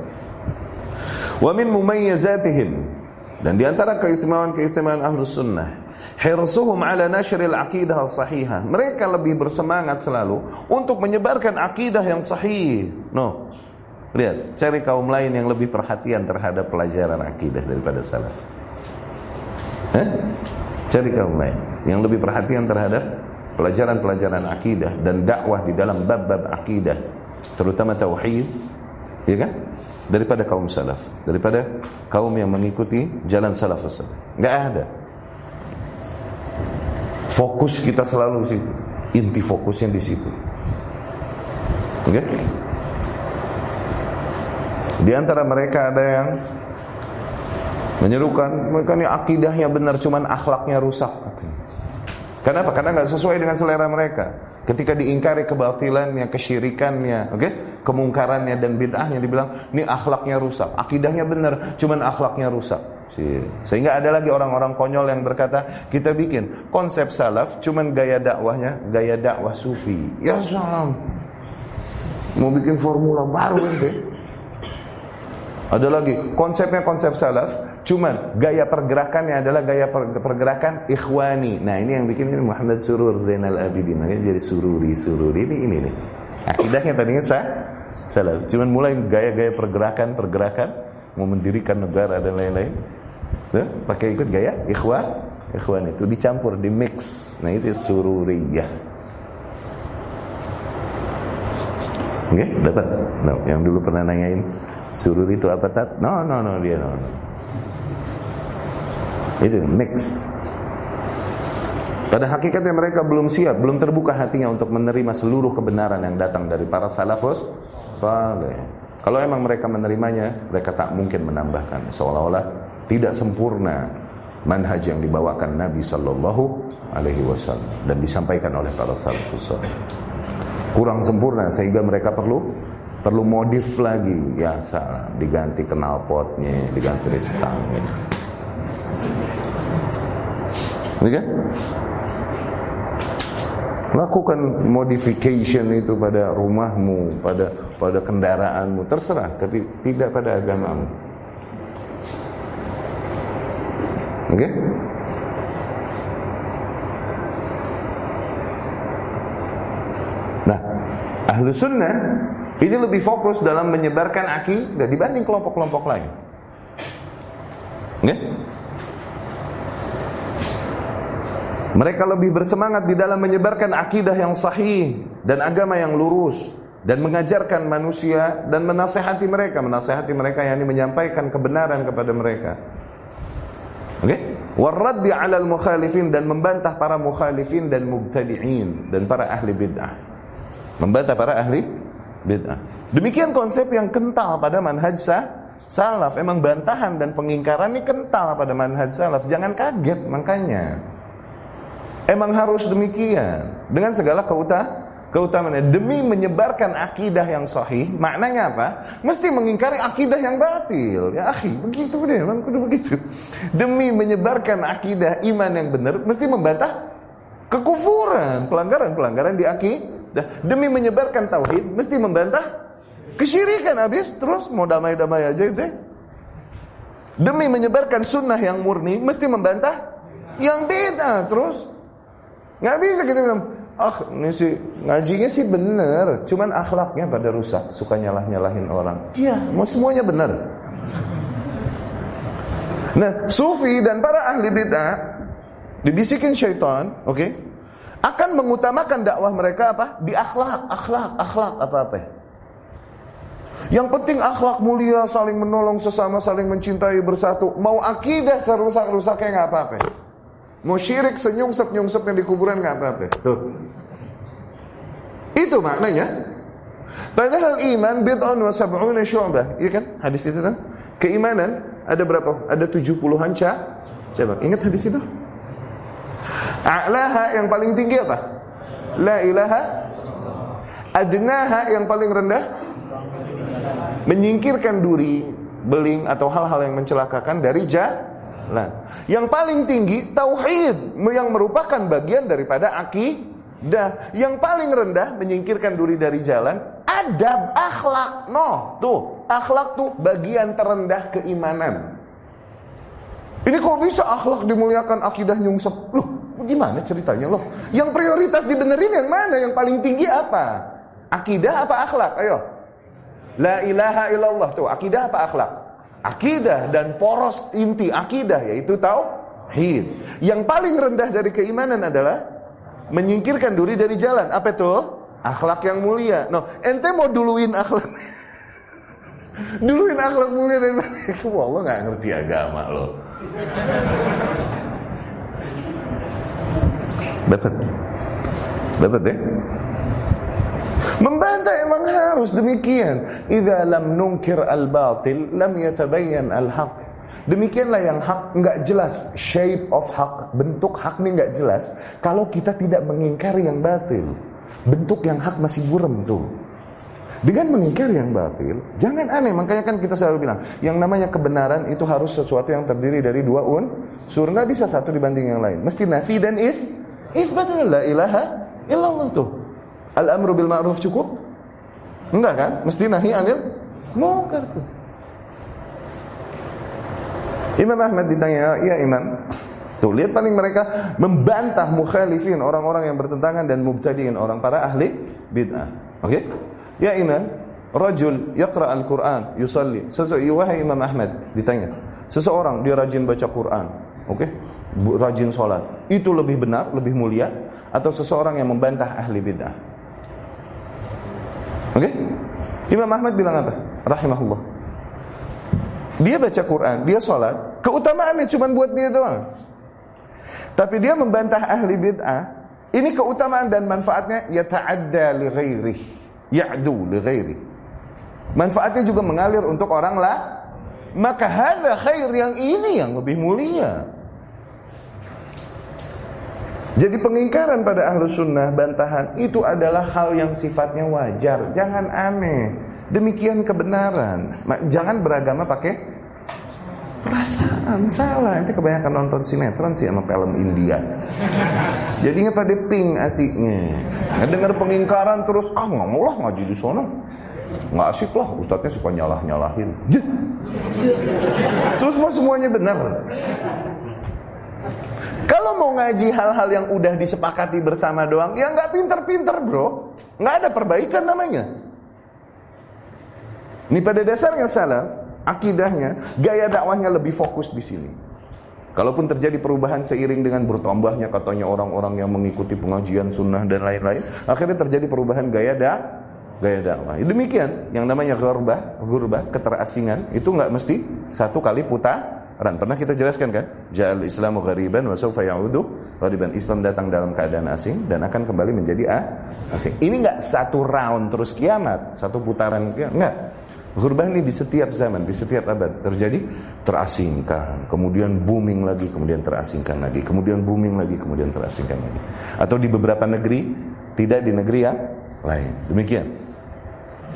Wa min mumayyizatihim dan di antara keistimewaan-keistimewaan Ahlus Sunnah Hirsuhum ala nashril aqidah sahihah. Mereka lebih bersemangat selalu untuk menyebarkan akidah yang sahih. No. Lihat, cari kaum lain yang lebih perhatian terhadap pelajaran akidah daripada salaf. Eh? Cari kaum lain yang lebih perhatian terhadap pelajaran-pelajaran akidah dan dakwah di dalam bab-bab akidah, terutama tauhid, ya kan? Daripada kaum salaf, daripada kaum yang mengikuti jalan salaf tersebut. Enggak ada. Fokus kita selalu situ. Inti fokusnya di situ. Oke? Okay? Di antara mereka ada yang menyerukan mereka ini akidahnya benar cuman akhlaknya rusak Kenapa? Karena nggak sesuai dengan selera mereka. Ketika diingkari kebatilannya, kesyirikannya, oke, okay? kemungkarannya dan bid'ahnya dibilang ini akhlaknya rusak, akidahnya benar, cuman akhlaknya rusak. Sehingga ada lagi orang-orang konyol yang berkata, kita bikin konsep salaf cuman gaya dakwahnya, gaya dakwah sufi. Ya salam. Mau bikin formula baru ente. Ada lagi konsepnya konsep salaf, Cuman gaya pergerakannya adalah gaya pergerakan ikhwani. Nah ini yang bikin ini Muhammad Surur Zainal Abidin. Makanya jadi sururi, sururi ini ini nih. Akidahnya tadinya sah, salah. Cuman mulai gaya-gaya pergerakan, pergerakan mau mendirikan negara dan lain-lain. Pakai ikut gaya ikhwan, ikhwan itu dicampur, di mix. Nah itu sururiyah. Oke, okay, dapat. No, yang dulu pernah nanyain surur itu apa tat? No, no, no dia no. no. Itu mix. Pada hakikatnya mereka belum siap, belum terbuka hatinya untuk menerima seluruh kebenaran yang datang dari para salafus saleh. Kalau emang mereka menerimanya, mereka tak mungkin menambahkan seolah-olah tidak sempurna manhaj yang dibawakan Nabi Shallallahu Alaihi Wasallam dan disampaikan oleh para salafus saleh. Kurang sempurna sehingga mereka perlu perlu modif lagi ya salah diganti knalpotnya diganti stangnya kan? Lakukan modification itu pada rumahmu, pada pada kendaraanmu, terserah, tapi tidak pada agamamu. Oke? Nah, ahlu sunnah ini lebih fokus dalam menyebarkan akidah dibanding kelompok-kelompok lain. Okay? Mereka lebih bersemangat di dalam menyebarkan akidah yang sahih dan agama yang lurus dan mengajarkan manusia dan menasehati mereka, menasehati mereka yang menyampaikan kebenaran kepada mereka. Oke? Okay? 'alal mukhalifin dan membantah para mukhalifin dan mubtadi'in dan para ahli bid'ah. Membantah para ahli bid'ah. Demikian konsep yang kental pada manhaj salaf. Emang bantahan dan pengingkaran ini kental pada manhaj salaf. Jangan kaget makanya. Emang harus demikian. Dengan segala keuta keutamaan demi menyebarkan akidah yang sahih maknanya apa? Mesti mengingkari akidah yang batil. Ya akhi begitu deh memang kudu begitu. Demi menyebarkan akidah iman yang benar mesti membantah kekufuran pelanggaran-pelanggaran di akidah. Demi menyebarkan tauhid mesti membantah kesyirikan habis terus mau damai-damai aja itu demi menyebarkan sunnah yang murni mesti membantah yang beda terus Nggak bisa kita bilang, ah ini sih ngajinya sih bener, cuman akhlaknya pada rusak, suka nyalah nyalahin orang. Iya, mau semuanya bener. Nah, sufi dan para ahli bid'ah dibisikin syaitan, oke, okay, akan mengutamakan dakwah mereka apa? Di akhlak, akhlak, akhlak apa-apa. Yang penting akhlak mulia, saling menolong sesama, saling mencintai bersatu. Mau akidah serusak-rusaknya nggak apa-apa. Mau syirik senyungsep nyungsep yang di kuburan nggak apa-apa. Tuh. Itu maknanya. Padahal iman bid'un wa sab'una syu'bah. Iya kan? Hadis itu kan? Keimanan ada berapa? Ada 70-an ca. Coba, ingat hadis itu? A'laha yang paling tinggi apa? La ilaha Adnaha yang paling rendah menyingkirkan duri, beling atau hal-hal yang mencelakakan dari ja Nah, yang paling tinggi tauhid yang merupakan bagian daripada akidah. Yang paling rendah menyingkirkan duri dari jalan adab akhlak. No, tuh, akhlak tuh bagian terendah keimanan. Ini kok bisa akhlak dimuliakan, akidah nyungsep? Loh, gimana ceritanya loh? Yang prioritas dibenerin yang mana? Yang paling tinggi apa? Akidah apa akhlak? Ayo. La ilaha illallah tuh, akidah apa akhlak? Akidah dan poros inti akidah yaitu tauhid. Yang paling rendah dari keimanan adalah menyingkirkan duri dari jalan. Apa itu? Akhlak yang mulia. No, ente mau duluin akhlak. duluin akhlak mulia dari Wah, lo nggak ngerti agama lo. Dapat. Dapat deh. Membantah emang harus demikian. Idza lam nunkir al-batil lam yatabayyan al-haq. Demikianlah yang hak nggak jelas, shape of hak, bentuk hak ini nggak jelas. Kalau kita tidak mengingkari yang batil, bentuk yang hak masih buram tuh. Dengan mengingkari yang batil, jangan aneh. Makanya kan kita selalu bilang, yang namanya kebenaran itu harus sesuatu yang terdiri dari dua un. Sur nggak bisa satu dibanding yang lain. Mesti nafi dan if. If betul la ilaha illallah tuh. Al-amru bil ma'ruf cukup? Enggak kan? Mesti nahi anil munkar tuh. Imam Ahmad ditanya, "Ya Imam, Tuh, lihat paling mereka membantah mukhalifin, orang-orang yang bertentangan dan mubtadiin, orang para ahli bid'ah. Oke? Okay? Ya Imam, rajul yaqra al-Qur'an, yusalli. Seseorang wahai Imam Ahmad ditanya, seseorang dia rajin baca Quran, oke? Okay? Rajin sholat. Itu lebih benar, lebih mulia atau seseorang yang membantah ahli bid'ah? Oke? Okay? Imam Ahmad bilang apa? Rahimahullah. Dia baca Quran, dia sholat, keutamaannya cuma buat dia doang. Tapi dia membantah ahli bid'ah. Ini keutamaan dan manfaatnya yata'adda li ghairi. Ya'du li ghairi. Manfaatnya juga mengalir untuk orang lah. Maka hadza khair yang ini yang lebih mulia. Jadi pengingkaran pada ahlu sunnah bantahan itu adalah hal yang sifatnya wajar. Jangan aneh. Demikian kebenaran. Jangan beragama pakai perasaan. Salah. Itu kebanyakan nonton sinetron sih sama film India. Jadinya pada ping hatinya. Nah, dengar pengingkaran terus ah nggak mau lah ngaji di sana. Nggak asik lah ustadznya suka nyalah nyalahin terus mau semuanya benar kalau mau ngaji hal-hal yang udah disepakati bersama doang ya nggak pinter-pinter bro nggak ada perbaikan namanya ini pada dasarnya salah akidahnya, gaya dakwahnya lebih fokus di sini. Kalaupun terjadi perubahan seiring dengan bertambahnya katanya orang-orang yang mengikuti pengajian sunnah dan lain-lain, akhirnya terjadi perubahan gaya da gaya dakwah. Demikian yang namanya ghurbah, ghurbah, keterasingan itu nggak mesti satu kali putaran. Pernah kita jelaskan kan? Ja'al Islamu ghariban wa sawfa ya'udu ghariban. Islam datang dalam keadaan asing dan akan kembali menjadi asing. Ini nggak satu round terus kiamat, satu putaran kiamat, enggak. Ghurban ini di setiap zaman, di setiap abad terjadi terasingkan, kemudian booming lagi, kemudian terasingkan lagi, kemudian booming lagi, kemudian terasingkan lagi. Atau di beberapa negeri, tidak di negeri yang lain. Demikian.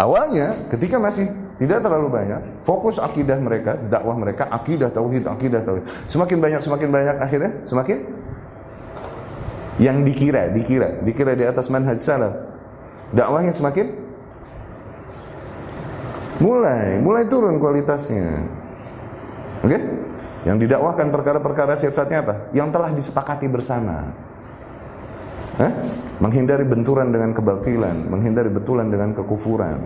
Awalnya ketika masih tidak terlalu banyak, fokus akidah mereka, dakwah mereka, akidah tauhid, akidah tauhid. Semakin banyak, semakin banyak akhirnya semakin yang dikira, dikira, dikira di atas manhaj salaf. Dakwahnya semakin Mulai, mulai turun kualitasnya. Oke? Okay? Yang didakwahkan perkara-perkara sifatnya apa? Yang telah disepakati bersama. Hah? Menghindari benturan dengan kebatilan, menghindari betulan dengan kekufuran.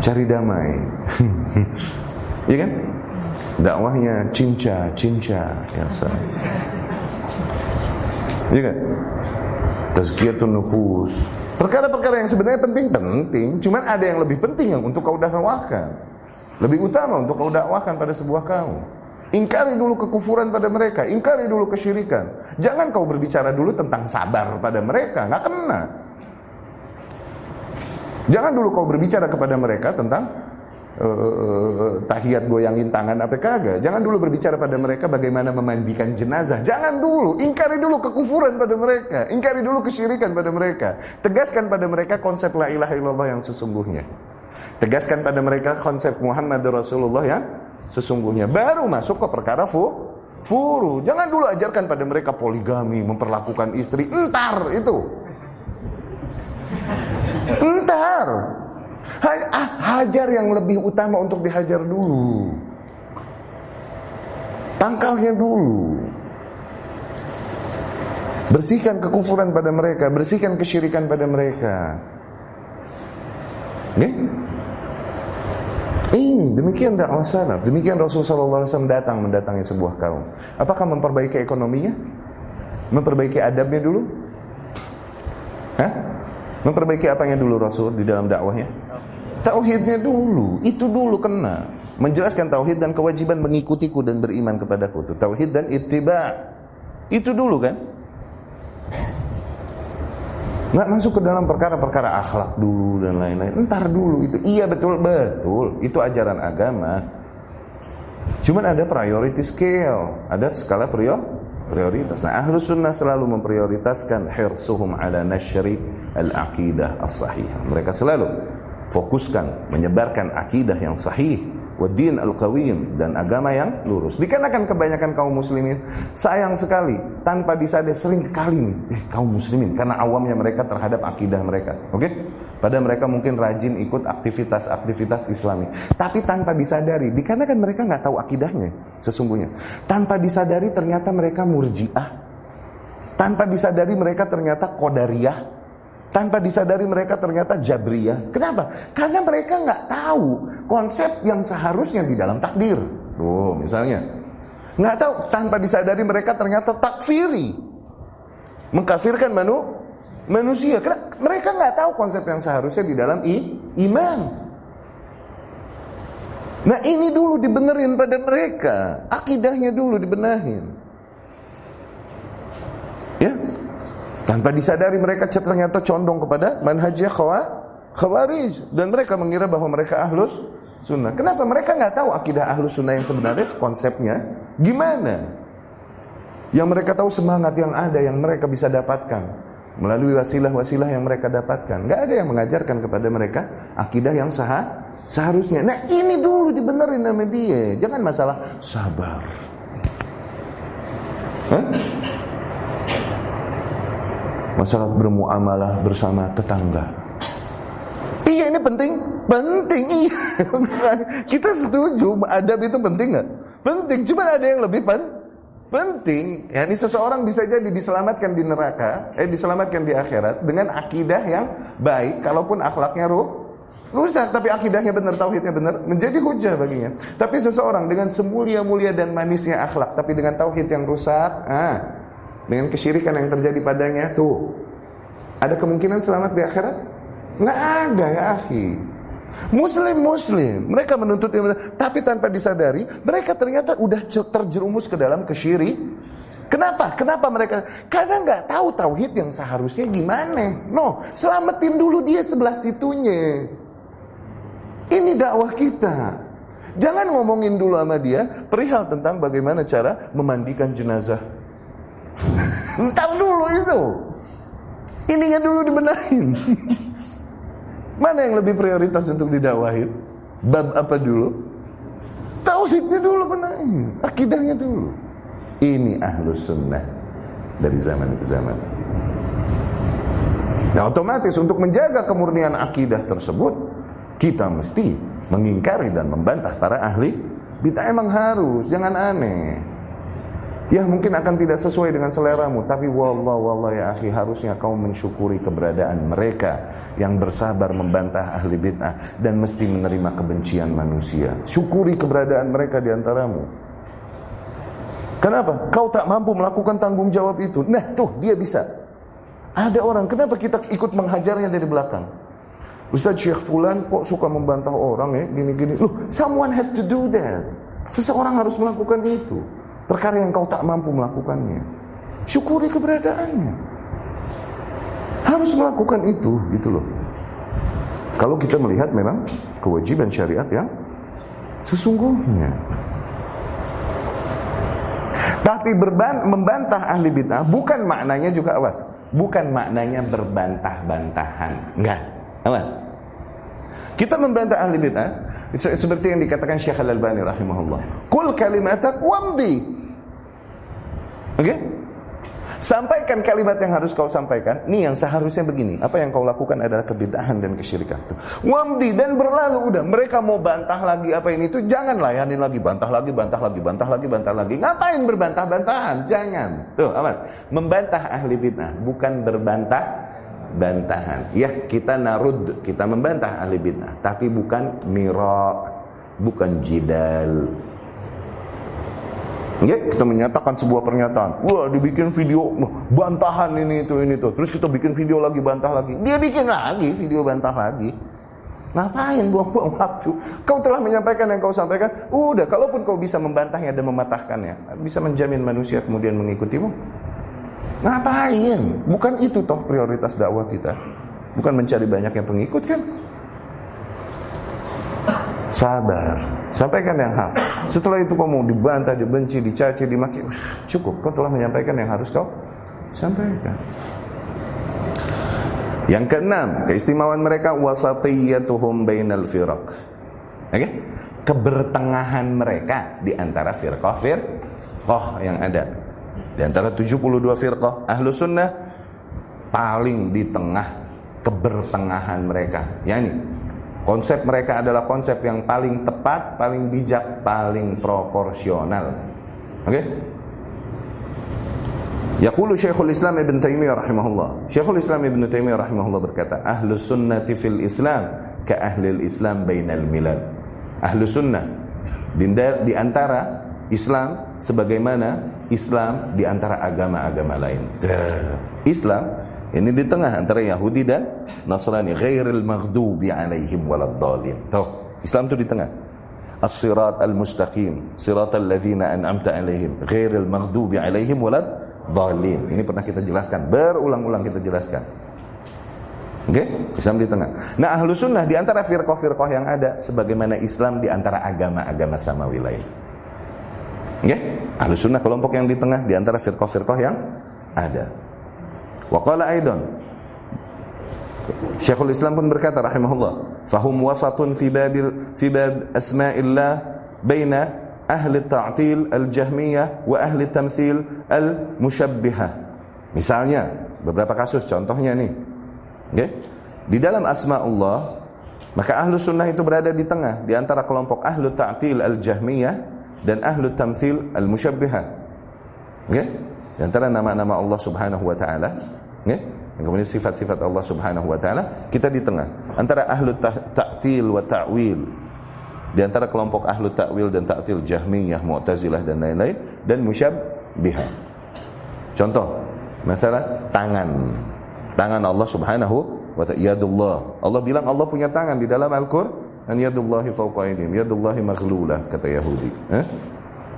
Cari damai. Iya kan? Dakwahnya cinca, cinca, biasa. Iya kan? Tazkiyatun nufus, Perkara-perkara yang sebenarnya penting-penting, cuman ada yang lebih penting yang untuk kau dakwahkan. Lebih utama untuk kau dakwahkan pada sebuah kaum. Ingkari dulu kekufuran pada mereka, ingkari dulu kesyirikan. Jangan kau berbicara dulu tentang sabar pada mereka, nggak kena. Jangan dulu kau berbicara kepada mereka tentang uh, tahiyat goyangin tangan apa kagak. Jangan dulu berbicara pada mereka bagaimana memandikan jenazah. Jangan dulu, ingkari dulu kekufuran pada mereka, ingkari dulu kesyirikan pada mereka. Tegaskan pada mereka konsep la ilaha illallah yang sesungguhnya. Tegaskan pada mereka konsep Muhammad Rasulullah yang sesungguhnya. Baru masuk ke perkara fu furu. Jangan dulu ajarkan pada mereka poligami, memperlakukan istri. Entar itu. Entar. Ah, hajar yang lebih utama untuk dihajar dulu. Tangkalnya dulu. Bersihkan kekufuran pada mereka, bersihkan kesyirikan pada mereka. Nih? Ini demikian dakwah salaf. Demikian Rasulullah SAW datang mendatangi sebuah kaum. Apakah memperbaiki ekonominya? Memperbaiki adabnya dulu? Hah? Memperbaiki apanya dulu Rasul di dalam dakwahnya? Tauhidnya dulu, itu dulu kena. Menjelaskan tauhid dan kewajiban mengikutiku dan beriman kepadaku. Itu tauhid dan ittiba. Itu dulu kan? Nggak masuk ke dalam perkara-perkara akhlak dulu dan lain-lain. Entar dulu itu. Iya betul betul. Itu ajaran agama. Cuman ada priority scale, ada skala prior prioritas. Nah, ahlu sunnah selalu memprioritaskan hirsuhum ala nashri al-aqidah as-sahihah. Mereka selalu fokuskan menyebarkan akidah yang sahih wadin al-qawim dan agama yang lurus. Dikarenakan kebanyakan kaum muslimin sayang sekali tanpa disadari sering kali eh kaum muslimin karena awamnya mereka terhadap akidah mereka. Oke? Okay? Padahal mereka mungkin rajin ikut aktivitas-aktivitas Islami. Tapi tanpa disadari, dikarenakan mereka nggak tahu akidahnya sesungguhnya. Tanpa disadari ternyata mereka murjiah. Tanpa disadari mereka ternyata kodariyah. Tanpa disadari mereka ternyata jabriyah. Kenapa? Karena mereka nggak tahu konsep yang seharusnya di dalam takdir. Tuh, misalnya. Nggak tahu, tanpa disadari mereka ternyata takfiri. Mengkafirkan manu, manusia. Karena mereka nggak tahu konsep yang seharusnya di dalam i, iman. Nah ini dulu dibenerin pada mereka. Akidahnya dulu dibenahin. Ya, tanpa disadari mereka ternyata condong kepada manhajnya khawarij. Dan mereka mengira bahwa mereka ahlus sunnah. Kenapa? Mereka nggak tahu akidah ahlus sunnah yang sebenarnya konsepnya gimana. Yang mereka tahu semangat yang ada yang mereka bisa dapatkan melalui wasilah-wasilah yang mereka dapatkan. Nggak ada yang mengajarkan kepada mereka akidah yang sah seharusnya. Nah ini dulu dibenerin sama dia. Jangan masalah sabar. Hah? masalah bermuamalah bersama tetangga. Iya ini penting, penting iya. Kita setuju adab itu penting nggak? Penting, cuma ada yang lebih pen penting. Ya, ini seseorang bisa jadi diselamatkan di neraka, eh diselamatkan di akhirat dengan akidah yang baik, kalaupun akhlaknya ruh rusak, tapi akidahnya benar, tauhidnya benar, menjadi hujah baginya. Tapi seseorang dengan semulia-mulia dan manisnya akhlak, tapi dengan tauhid yang rusak, ah, dengan kesyirikan yang terjadi padanya tuh ada kemungkinan selamat di akhirat? Nggak ada ya akhi. Muslim Muslim, mereka menuntut ilmu, tapi tanpa disadari mereka ternyata udah terjerumus ke dalam kesyirik. Kenapa? Kenapa mereka? Karena nggak tahu tauhid yang seharusnya gimana. No, selamatin dulu dia sebelah situnya. Ini dakwah kita. Jangan ngomongin dulu sama dia perihal tentang bagaimana cara memandikan jenazah Entar dulu itu. Ininya dulu dibenahin. Mana yang lebih prioritas untuk didakwahin? Bab apa dulu? Tauhidnya dulu benahin, akidahnya dulu. Ini ahlus sunnah dari zaman ke zaman. Nah otomatis untuk menjaga kemurnian akidah tersebut Kita mesti mengingkari dan membantah para ahli Bid'ah emang harus, jangan aneh Ya mungkin akan tidak sesuai dengan seleramu. Tapi wallah wallah ya akhi Harusnya kau mensyukuri keberadaan mereka Yang bersabar membantah ahli bid'ah Dan mesti menerima kebencian manusia. Syukuri keberadaan mereka di antaramu. Kenapa? Kau tak mampu melakukan tanggung jawab itu. Nah tuh dia bisa. Ada orang, kenapa kita ikut menghajarnya dari belakang? Ustaz Syekh Fulan kok suka membantah orang ya? Gini-gini Loh, someone has to do that. Seseorang harus melakukan itu Perkara yang kau tak mampu melakukannya. Syukuri keberadaannya. Harus melakukan itu, gitu loh. Kalau kita melihat memang kewajiban syariat yang sesungguhnya. Tapi berban, membantah ahli bid'ah bukan maknanya juga awas. Bukan maknanya berbantah-bantahan. Enggak. Awas. Kita membantah ahli bid'ah seperti yang dikatakan Syekh Al-Albani rahimahullah. Kul kalimatak wamdi. Oke? Okay? Sampaikan kalimat yang harus kau sampaikan. Nih yang seharusnya begini. Apa yang kau lakukan adalah kebidahan dan kesyirikan. Wamdi dan berlalu udah. Mereka mau bantah lagi apa ini itu. Jangan layani lagi. Bantah lagi, bantah lagi, bantah lagi, bantah lagi. Ngapain berbantah-bantahan? Jangan. Tuh, amat. Membantah ahli bid'ah. Bukan berbantah bantahan. Ya, kita narud. Kita membantah ahli bid'ah. Tapi bukan miro. Bukan jidal. Ya, kita menyatakan sebuah pernyataan. Wah, dibikin video bantahan ini itu ini tuh. Terus kita bikin video lagi bantah lagi. Dia bikin lagi video bantah lagi. Ngapain buang-buang waktu? Kau telah menyampaikan yang kau sampaikan. Udah, kalaupun kau bisa membantahnya dan mematahkannya, bisa menjamin manusia kemudian mengikutimu. Ngapain? Bukan itu toh prioritas dakwah kita. Bukan mencari banyak yang pengikut kan? Sabar. Sampaikan yang hak. Setelah itu kamu dibantah, dibenci, dicaci, dimaki, cukup. Kau telah menyampaikan yang harus kau sampaikan. Yang keenam, keistimewaan mereka wasatiyatuhum bainal firaq. Oke? Kebertengahan mereka di antara firqah firqah yang ada. Di antara 72 firqah ahlu sunnah paling di tengah kebertengahan mereka. Yani konsep mereka adalah konsep yang paling tepat, paling bijak, paling proporsional. Oke? Okay? Yaqulu Syekhul Islam Ibn Taimiyah rahimahullah. Syekhul Islam Ibn Taimiyah rahimahullah berkata, "Ahlu sunnati fil Islam ka ahli Islam bainal milad." Ahlu sunnah di antara Islam sebagaimana Islam di antara agama-agama lain. Islam ini di tengah antara Yahudi dan Nasrani, ghairil maghdubi alaihim waladdallin. Tahu, Islam itu di tengah. As-sirat al-mustaqim, siratal ladzina an'amta alaihim, ghairil maghdubi alaihim walad Dhalim. Ini pernah kita jelaskan, berulang-ulang kita jelaskan. Oke, okay? Islam di tengah. Nah, ahlu sunnah di antara firqah-firqah yang ada, sebagaimana Islam di antara agama-agama samawi lain. Oke, okay? ahlu sunnah kelompok yang di tengah di antara firqah-firqah yang ada. Waqala aidon. Syekhul Islam pun berkata rahimahullah, "Fahum wasatun fi babil fi bab asma'illah baina ahli ta'til al-jahmiyah wa ahli tamthil al-musyabbihah. Misalnya, beberapa kasus contohnya nih. Okay? Di dalam asma Allah, maka ahlu sunnah itu berada di tengah di antara kelompok ahlu ta'til al-jahmiyah dan ahlu tamthil al-musyabbihah. Okay? Di antara nama-nama Allah Subhanahu wa taala, Dan kemudian sifat-sifat Allah Subhanahu wa taala, kita di tengah antara ahlu ta'til wa ta'wil di antara kelompok ahlu takwil dan taktil Jahmiyah, Mu'tazilah dan lain-lain dan musyabbihah. Contoh, masalah tangan. Tangan Allah Subhanahu wa ta'ala yadullah. Allah bilang Allah punya tangan di dalam Al-Qur'an, yadullahi fawqa aydihim, yadullahi maghlulah kata Yahudi. Eh?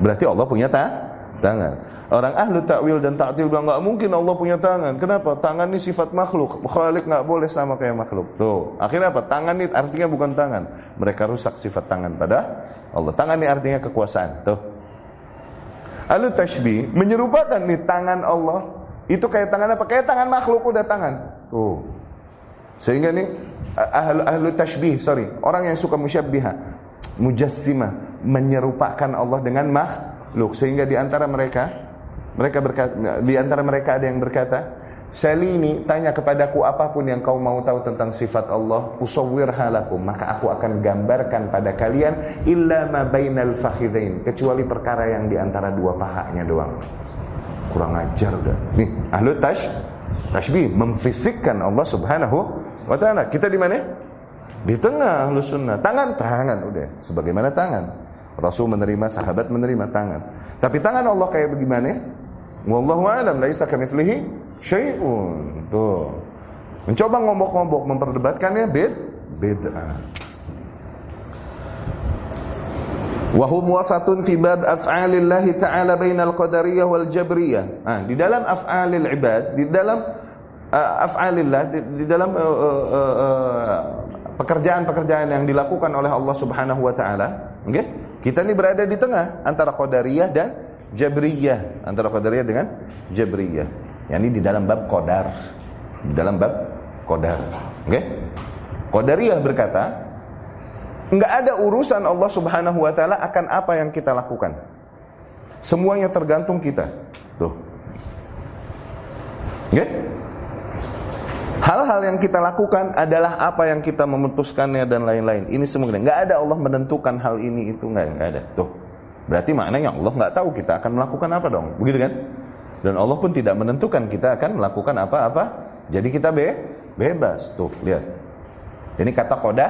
Berarti Allah punya ta tangan. Orang ahlu takwil dan ta'til bilang nggak mungkin Allah punya tangan. Kenapa? Tangan ini sifat makhluk. Khalik nggak boleh sama kayak makhluk. Tuh. Akhirnya apa? Tangan ini artinya bukan tangan. Mereka rusak sifat tangan pada Allah. Tangan ini artinya kekuasaan. Tuh. Ahlu tashbih menyerupakan nih tangan Allah itu kayak tangan apa? Kayak tangan makhluk udah tangan. Tuh. Sehingga nih ahlu, ahlu tashbih, sorry, orang yang suka musyabbiha, mujassimah, menyerupakan Allah dengan makhluk. Sehingga di antara mereka mereka berkata, di antara mereka ada yang berkata, Salini tanya kepadaku apa pun yang kau mau tahu tentang sifat Allah, usawwir halakum, maka aku akan gambarkan pada kalian illa ma bainal fakhidain, kecuali perkara yang di antara dua pahanya doang. Kurang ajar dah. Nih, ahlu tash tashbih memfisikkan Allah Subhanahu wa taala. Kita di mana? Di tengah ahlu. Tangan, tangan udah. Sebagaimana tangan. Rasul menerima, sahabat menerima tangan. Tapi tangan Allah kayak bagaimana? Wallahu alam laisa kamitslihi syai'un. Tuh. Mencoba ngombok-ngombok memperdebatkannya bid bid'ah. Wa hum wasatun fi bab af'alillah ta'ala bainal qadariyah wal jabriyah. Ah, di dalam af'alil ibad, di dalam uh, af'alillah di, di dalam pekerjaan-pekerjaan uh, uh, yang dilakukan oleh Allah Subhanahu wa taala, okay? Kita ini berada di tengah antara qadariyah dan Jabriyah antara Qadariyah dengan Jabriyah. Yani di dalam bab Qadar. Di dalam bab Qadar. Oke? Okay? Qadariyah berkata, enggak ada urusan Allah Subhanahu wa taala akan apa yang kita lakukan. Semuanya tergantung kita. Tuh. Oke? Okay? Hal-hal yang kita lakukan adalah apa yang kita memutuskannya dan lain-lain. Ini semua enggak ada Allah menentukan hal ini itu enggak, enggak ada. Tuh. Berarti maknanya Allah nggak tahu kita akan melakukan apa dong, begitu kan? Dan Allah pun tidak menentukan kita akan melakukan apa-apa. Jadi kita be bebas. Tuh, lihat. Ini kata koda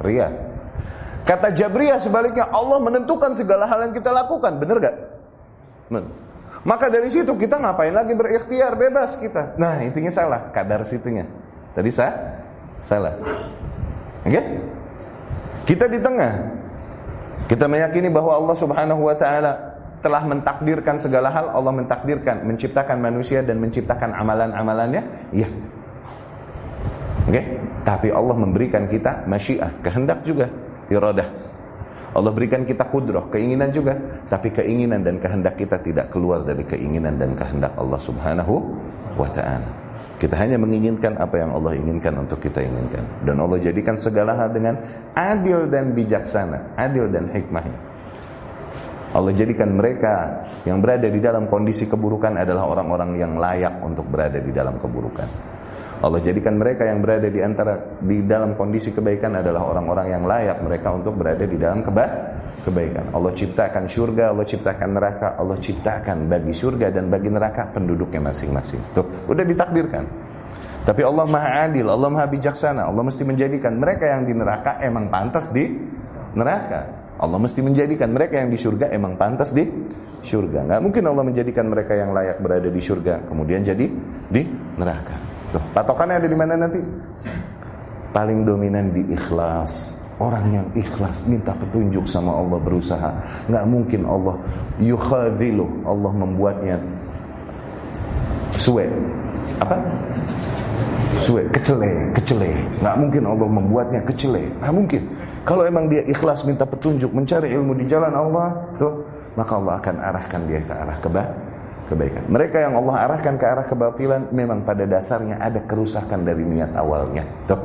ria. Kata Jabriyah sebaliknya Allah menentukan segala hal yang kita lakukan, benar gak? Men. Maka dari situ kita ngapain lagi berikhtiar bebas kita. Nah intinya salah kadar situnya. Tadi sah salah. Oke? Okay? Kita di tengah. Kita meyakini bahwa Allah Subhanahu wa taala telah mentakdirkan segala hal, Allah mentakdirkan, menciptakan manusia dan menciptakan amalan-amalannya? Iya. Oke? Okay? Tapi Allah memberikan kita masyiah, kehendak juga, iradah. Allah berikan kita kudrah, keinginan juga, tapi keinginan dan kehendak kita tidak keluar dari keinginan dan kehendak Allah Subhanahu wa taala. Kita hanya menginginkan apa yang Allah inginkan untuk kita inginkan. Dan Allah jadikan segala hal dengan adil dan bijaksana, adil dan hikmahnya. Allah jadikan mereka yang berada di dalam kondisi keburukan adalah orang-orang yang layak untuk berada di dalam keburukan. Allah jadikan mereka yang berada di antara di dalam kondisi kebaikan adalah orang-orang yang layak mereka untuk berada di dalam keba kebaikan. Allah ciptakan surga, Allah ciptakan neraka, Allah ciptakan bagi surga dan bagi neraka penduduknya masing-masing. Tuh, udah ditakdirkan. Tapi Allah Maha Adil, Allah Maha Bijaksana. Allah mesti menjadikan mereka yang di neraka emang pantas di neraka. Allah mesti menjadikan mereka yang di surga emang pantas di surga. Nggak mungkin Allah menjadikan mereka yang layak berada di surga kemudian jadi di neraka. Tuh, patokannya ada di mana nanti? Paling dominan di ikhlas. Orang yang ikhlas minta petunjuk sama Allah berusaha. Nggak mungkin Allah yukhadhilu. Allah membuatnya suwe. Apa? Suwe, kecele, kecele. Nggak mungkin Allah membuatnya kecele. Nggak mungkin. Kalau emang dia ikhlas minta petunjuk, mencari ilmu di jalan Allah, tuh, maka Allah akan arahkan dia ke arah kebaikan kebaikan. Mereka yang Allah arahkan ke arah kebatilan memang pada dasarnya ada kerusakan dari niat awalnya. Tuh.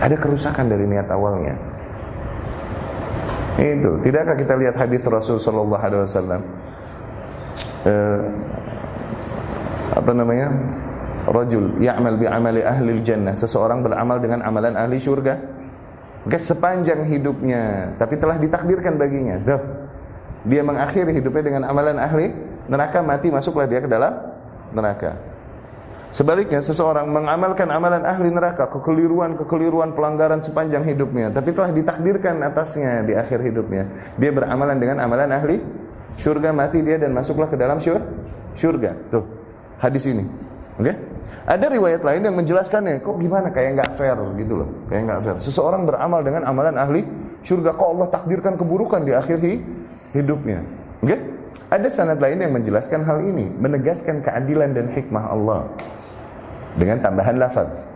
Ada kerusakan dari niat awalnya. Itu, tidakkah kita lihat hadis Rasul sallallahu alaihi wasallam? Eh, apa namanya? Rajul ya'mal bi amali ahli jannah. Seseorang beramal dengan amalan ahli surga. Oke, sepanjang hidupnya, tapi telah ditakdirkan baginya. Tuh. Dia mengakhiri hidupnya dengan amalan ahli neraka mati masuklah dia ke dalam neraka. Sebaliknya seseorang mengamalkan amalan ahli neraka, kekeliruan-kekeliruan pelanggaran sepanjang hidupnya, tapi telah ditakdirkan atasnya di akhir hidupnya. Dia beramalan dengan amalan ahli surga mati dia dan masuklah ke dalam syur, surga. Tuh, hadis ini. Oke? Okay? Ada riwayat lain yang menjelaskannya, kok gimana kayak nggak fair gitu loh, kayak nggak fair. Seseorang beramal dengan amalan ahli surga, kok Allah takdirkan keburukan di akhir hidupnya. Oke? Okay? Ada sanad lain yang menjelaskan hal ini, menegaskan keadilan dan hikmah Allah. Dengan tambahan lafaz.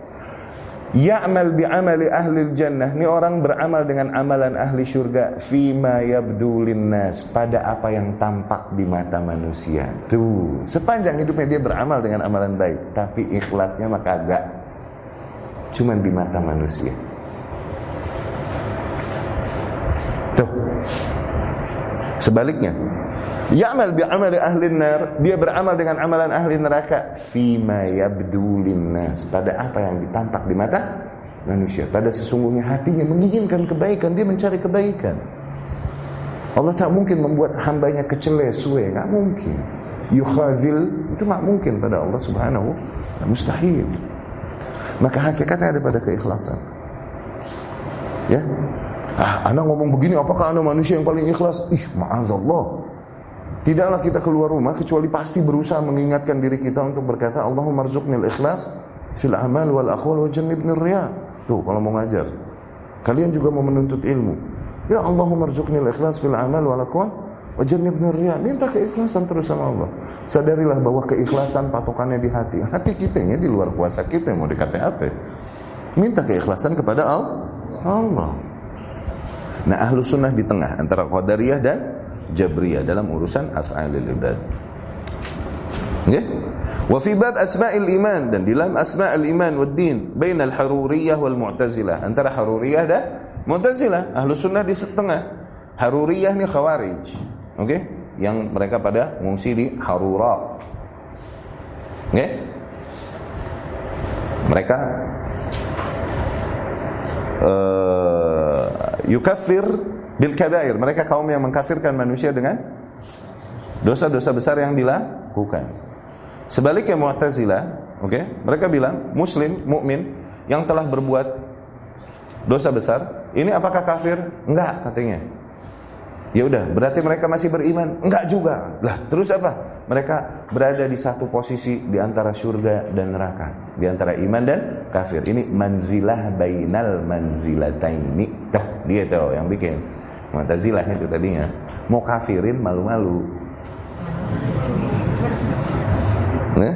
Ya'mal bi'amali ahli jannah. Ini orang beramal dengan amalan ahli syurga. Fima yabdu linnas. Pada apa yang tampak di mata manusia. Tuh. Sepanjang hidupnya dia beramal dengan amalan baik. Tapi ikhlasnya maka agak. Cuman di mata manusia. Sebaliknya, Ya'mal bi amali ahli nar, dia beramal dengan amalan ahli neraka fima yabdu pada apa yang ditampak di mata manusia. Pada sesungguhnya hatinya menginginkan kebaikan, dia mencari kebaikan. Allah tak mungkin membuat hambanya kecele, suwe, enggak mungkin. Yukhadil itu tak mungkin pada Allah Subhanahu mustahil. Maka hakikatnya ada pada keikhlasan. Ya. Ah, anak ngomong begini, apakah anak manusia yang paling ikhlas? Ih, ma'azallah. Tidaklah kita keluar rumah kecuali pasti berusaha mengingatkan diri kita untuk berkata Allahumma rzuqnil ikhlas fil amal wal aqwal wa jannibnir riya. Tuh kalau mau ngajar. Kalian juga mau menuntut ilmu. Ya Allahumma rzuqnil ikhlas fil amal wal aqwal wa jannibnir riya. Minta keikhlasan terus sama Allah. Sadarilah bahwa keikhlasan patokannya di hati. Hati kita ini di luar kuasa kita mau dikata apa? Minta keikhlasan kepada Allah. Nah, ahlu sunnah di tengah antara qadariyah dan Jabriyah dalam urusan af'alil ibad. Ya? Wa fi bab asma'il iman dan dalam asma'il iman wad din bainal haruriyah wal mu'tazilah. Antara haruriyah dan mu'tazilah. Ahlu sunnah di setengah. Haruriyah ni khawarij. Oke yang mereka pada mengungsi di harura. Oke mereka uh, yukaffir bil kabair. Mereka kaum yang mengkafirkan manusia dengan dosa-dosa besar yang dilakukan. Sebaliknya Mu'tazilah, oke, okay, mereka bilang muslim, mukmin yang telah berbuat dosa besar, ini apakah kafir? Enggak, katanya. Ya udah, berarti mereka masih beriman? Enggak juga. Lah, terus apa? Mereka berada di satu posisi di antara surga dan neraka, di antara iman dan kafir. Ini manzilah bainal manzilataini. Tuh, dia tuh yang bikin. Mu'tazilah itu tadinya mau kafirin malu-malu. Nah.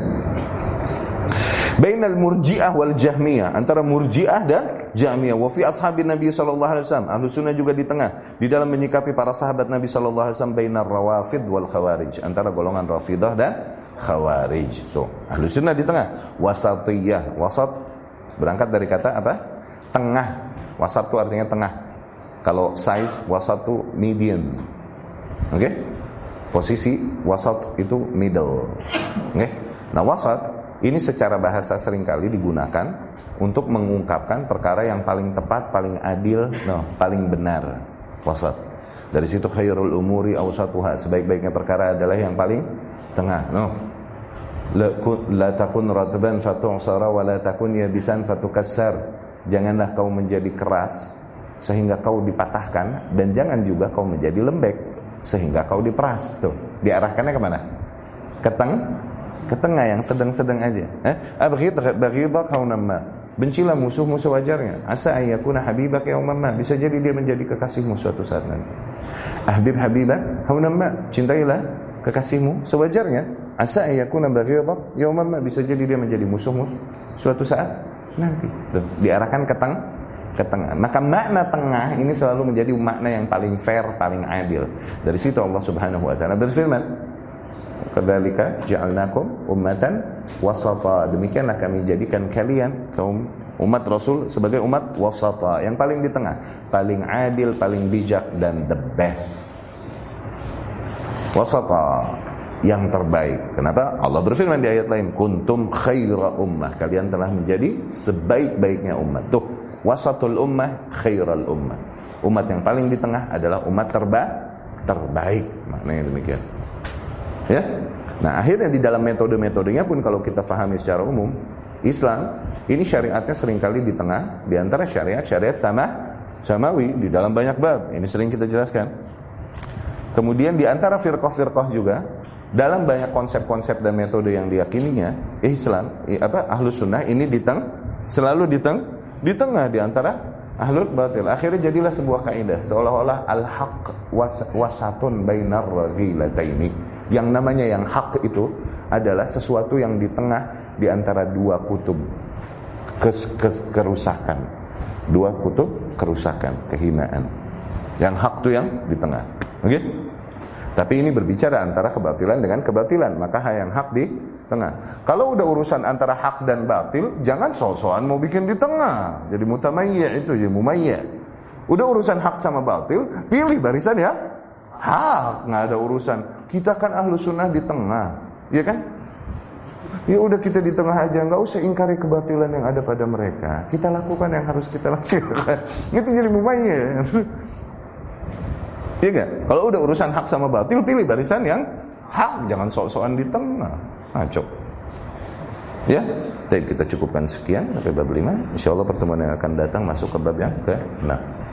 Bainal murji'ah wal jahmiyah antara murji'ah dan jahmiyah wa fi nabi sallallahu alaihi wasallam ahlu sunnah juga di tengah di dalam menyikapi para sahabat nabi sallallahu alaihi wasallam bainar rawafid wal khawarij antara golongan rafidah dan khawarij tuh ahlu sunnah di tengah wasatiyah wasat berangkat dari kata apa tengah wasat itu artinya tengah kalau size wasat itu medium. Oke? Okay? Posisi wasat itu middle. Oke? Okay? Nah, wasat ini secara bahasa sering kali digunakan untuk mengungkapkan perkara yang paling tepat, paling adil, no, paling benar. Wasat. Dari situ khairul umuri awsatuha. Sebaik-baiknya perkara adalah yang paling tengah. No. La takun ratban fatu'sara wa la takun yabisan fatukassar. Janganlah kau menjadi keras sehingga kau dipatahkan dan jangan juga kau menjadi lembek sehingga kau diperas. Tuh, diarahkannya ke mana? Keteng, ke tengah yang sedang-sedang aja. Eh? Baghidak haunamma. Bencilah musuh-musuh wajarnya. Asa ayyakuna habibak yaumamma. Bisa jadi dia menjadi kekasihmu suatu saat nanti. Ahbib habibak haunamma. Cintailah kekasihmu sewajarnya. Asa ayyakuna baghidak yaumamma. Bisa jadi dia menjadi musuhmu suatu saat nanti. Tuh, diarahkan ke tengah ke tengah. Maka makna tengah ini selalu menjadi makna yang paling fair, paling adil. Dari situ Allah Subhanahu wa taala berfirman, "Kadzalika ja'alnakum ummatan wasata." Demikianlah kami jadikan kalian kaum umat Rasul sebagai umat wasata, yang paling di tengah, paling adil, paling bijak dan the best. Wasata yang terbaik. Kenapa? Allah berfirman di ayat lain, "Kuntum khaira ummah." Kalian telah menjadi sebaik-baiknya umat. Tuh, wasatul ummah khairal ummah. Umat yang paling di tengah adalah umat terba terbaik. Maknanya demikian. Ya. Nah, akhirnya di dalam metode-metodenya pun kalau kita fahami secara umum, Islam ini syariatnya sering kali di tengah di antara syariat-syariat sama samawi di dalam banyak bab. Ini sering kita jelaskan. Kemudian di antara firqah-firqah juga dalam banyak konsep-konsep dan metode yang diyakininya, Islam, apa ahlus sunnah ini di teng, selalu di teng, di tengah di antara ahlul batil. Akhirnya jadilah sebuah kaidah seolah-olah al-haq was wasatun bainar raghilataini. Yang namanya yang hak itu adalah sesuatu yang di tengah di antara dua kutub kes, kes, kerusakan. Dua kutub kerusakan, kehinaan. Yang hak itu yang di tengah. Oke? Okay? Tapi ini berbicara antara kebatilan dengan kebatilan, maka yang hak di tengah. Kalau udah urusan antara hak dan batil, jangan so-soan mau bikin di tengah. Jadi mutamayya itu, jadi mumayya. Udah urusan hak sama batil, pilih barisan ya. Hak, nggak ada urusan. Kita kan ahlu sunnah di tengah, ya kan? Ya udah kita di tengah aja, nggak usah ingkari kebatilan yang ada pada mereka. Kita lakukan yang harus kita lakukan. Itu jadi mumayya. Iya gak? Kalau udah urusan hak sama batil, pilih barisan yang hak, jangan sok-sokan di tengah. Ngaco. Ya, Tapi kita cukupkan sekian sampai bab 5. Insya Allah pertemuan yang akan datang masuk ke bab yang ke 6.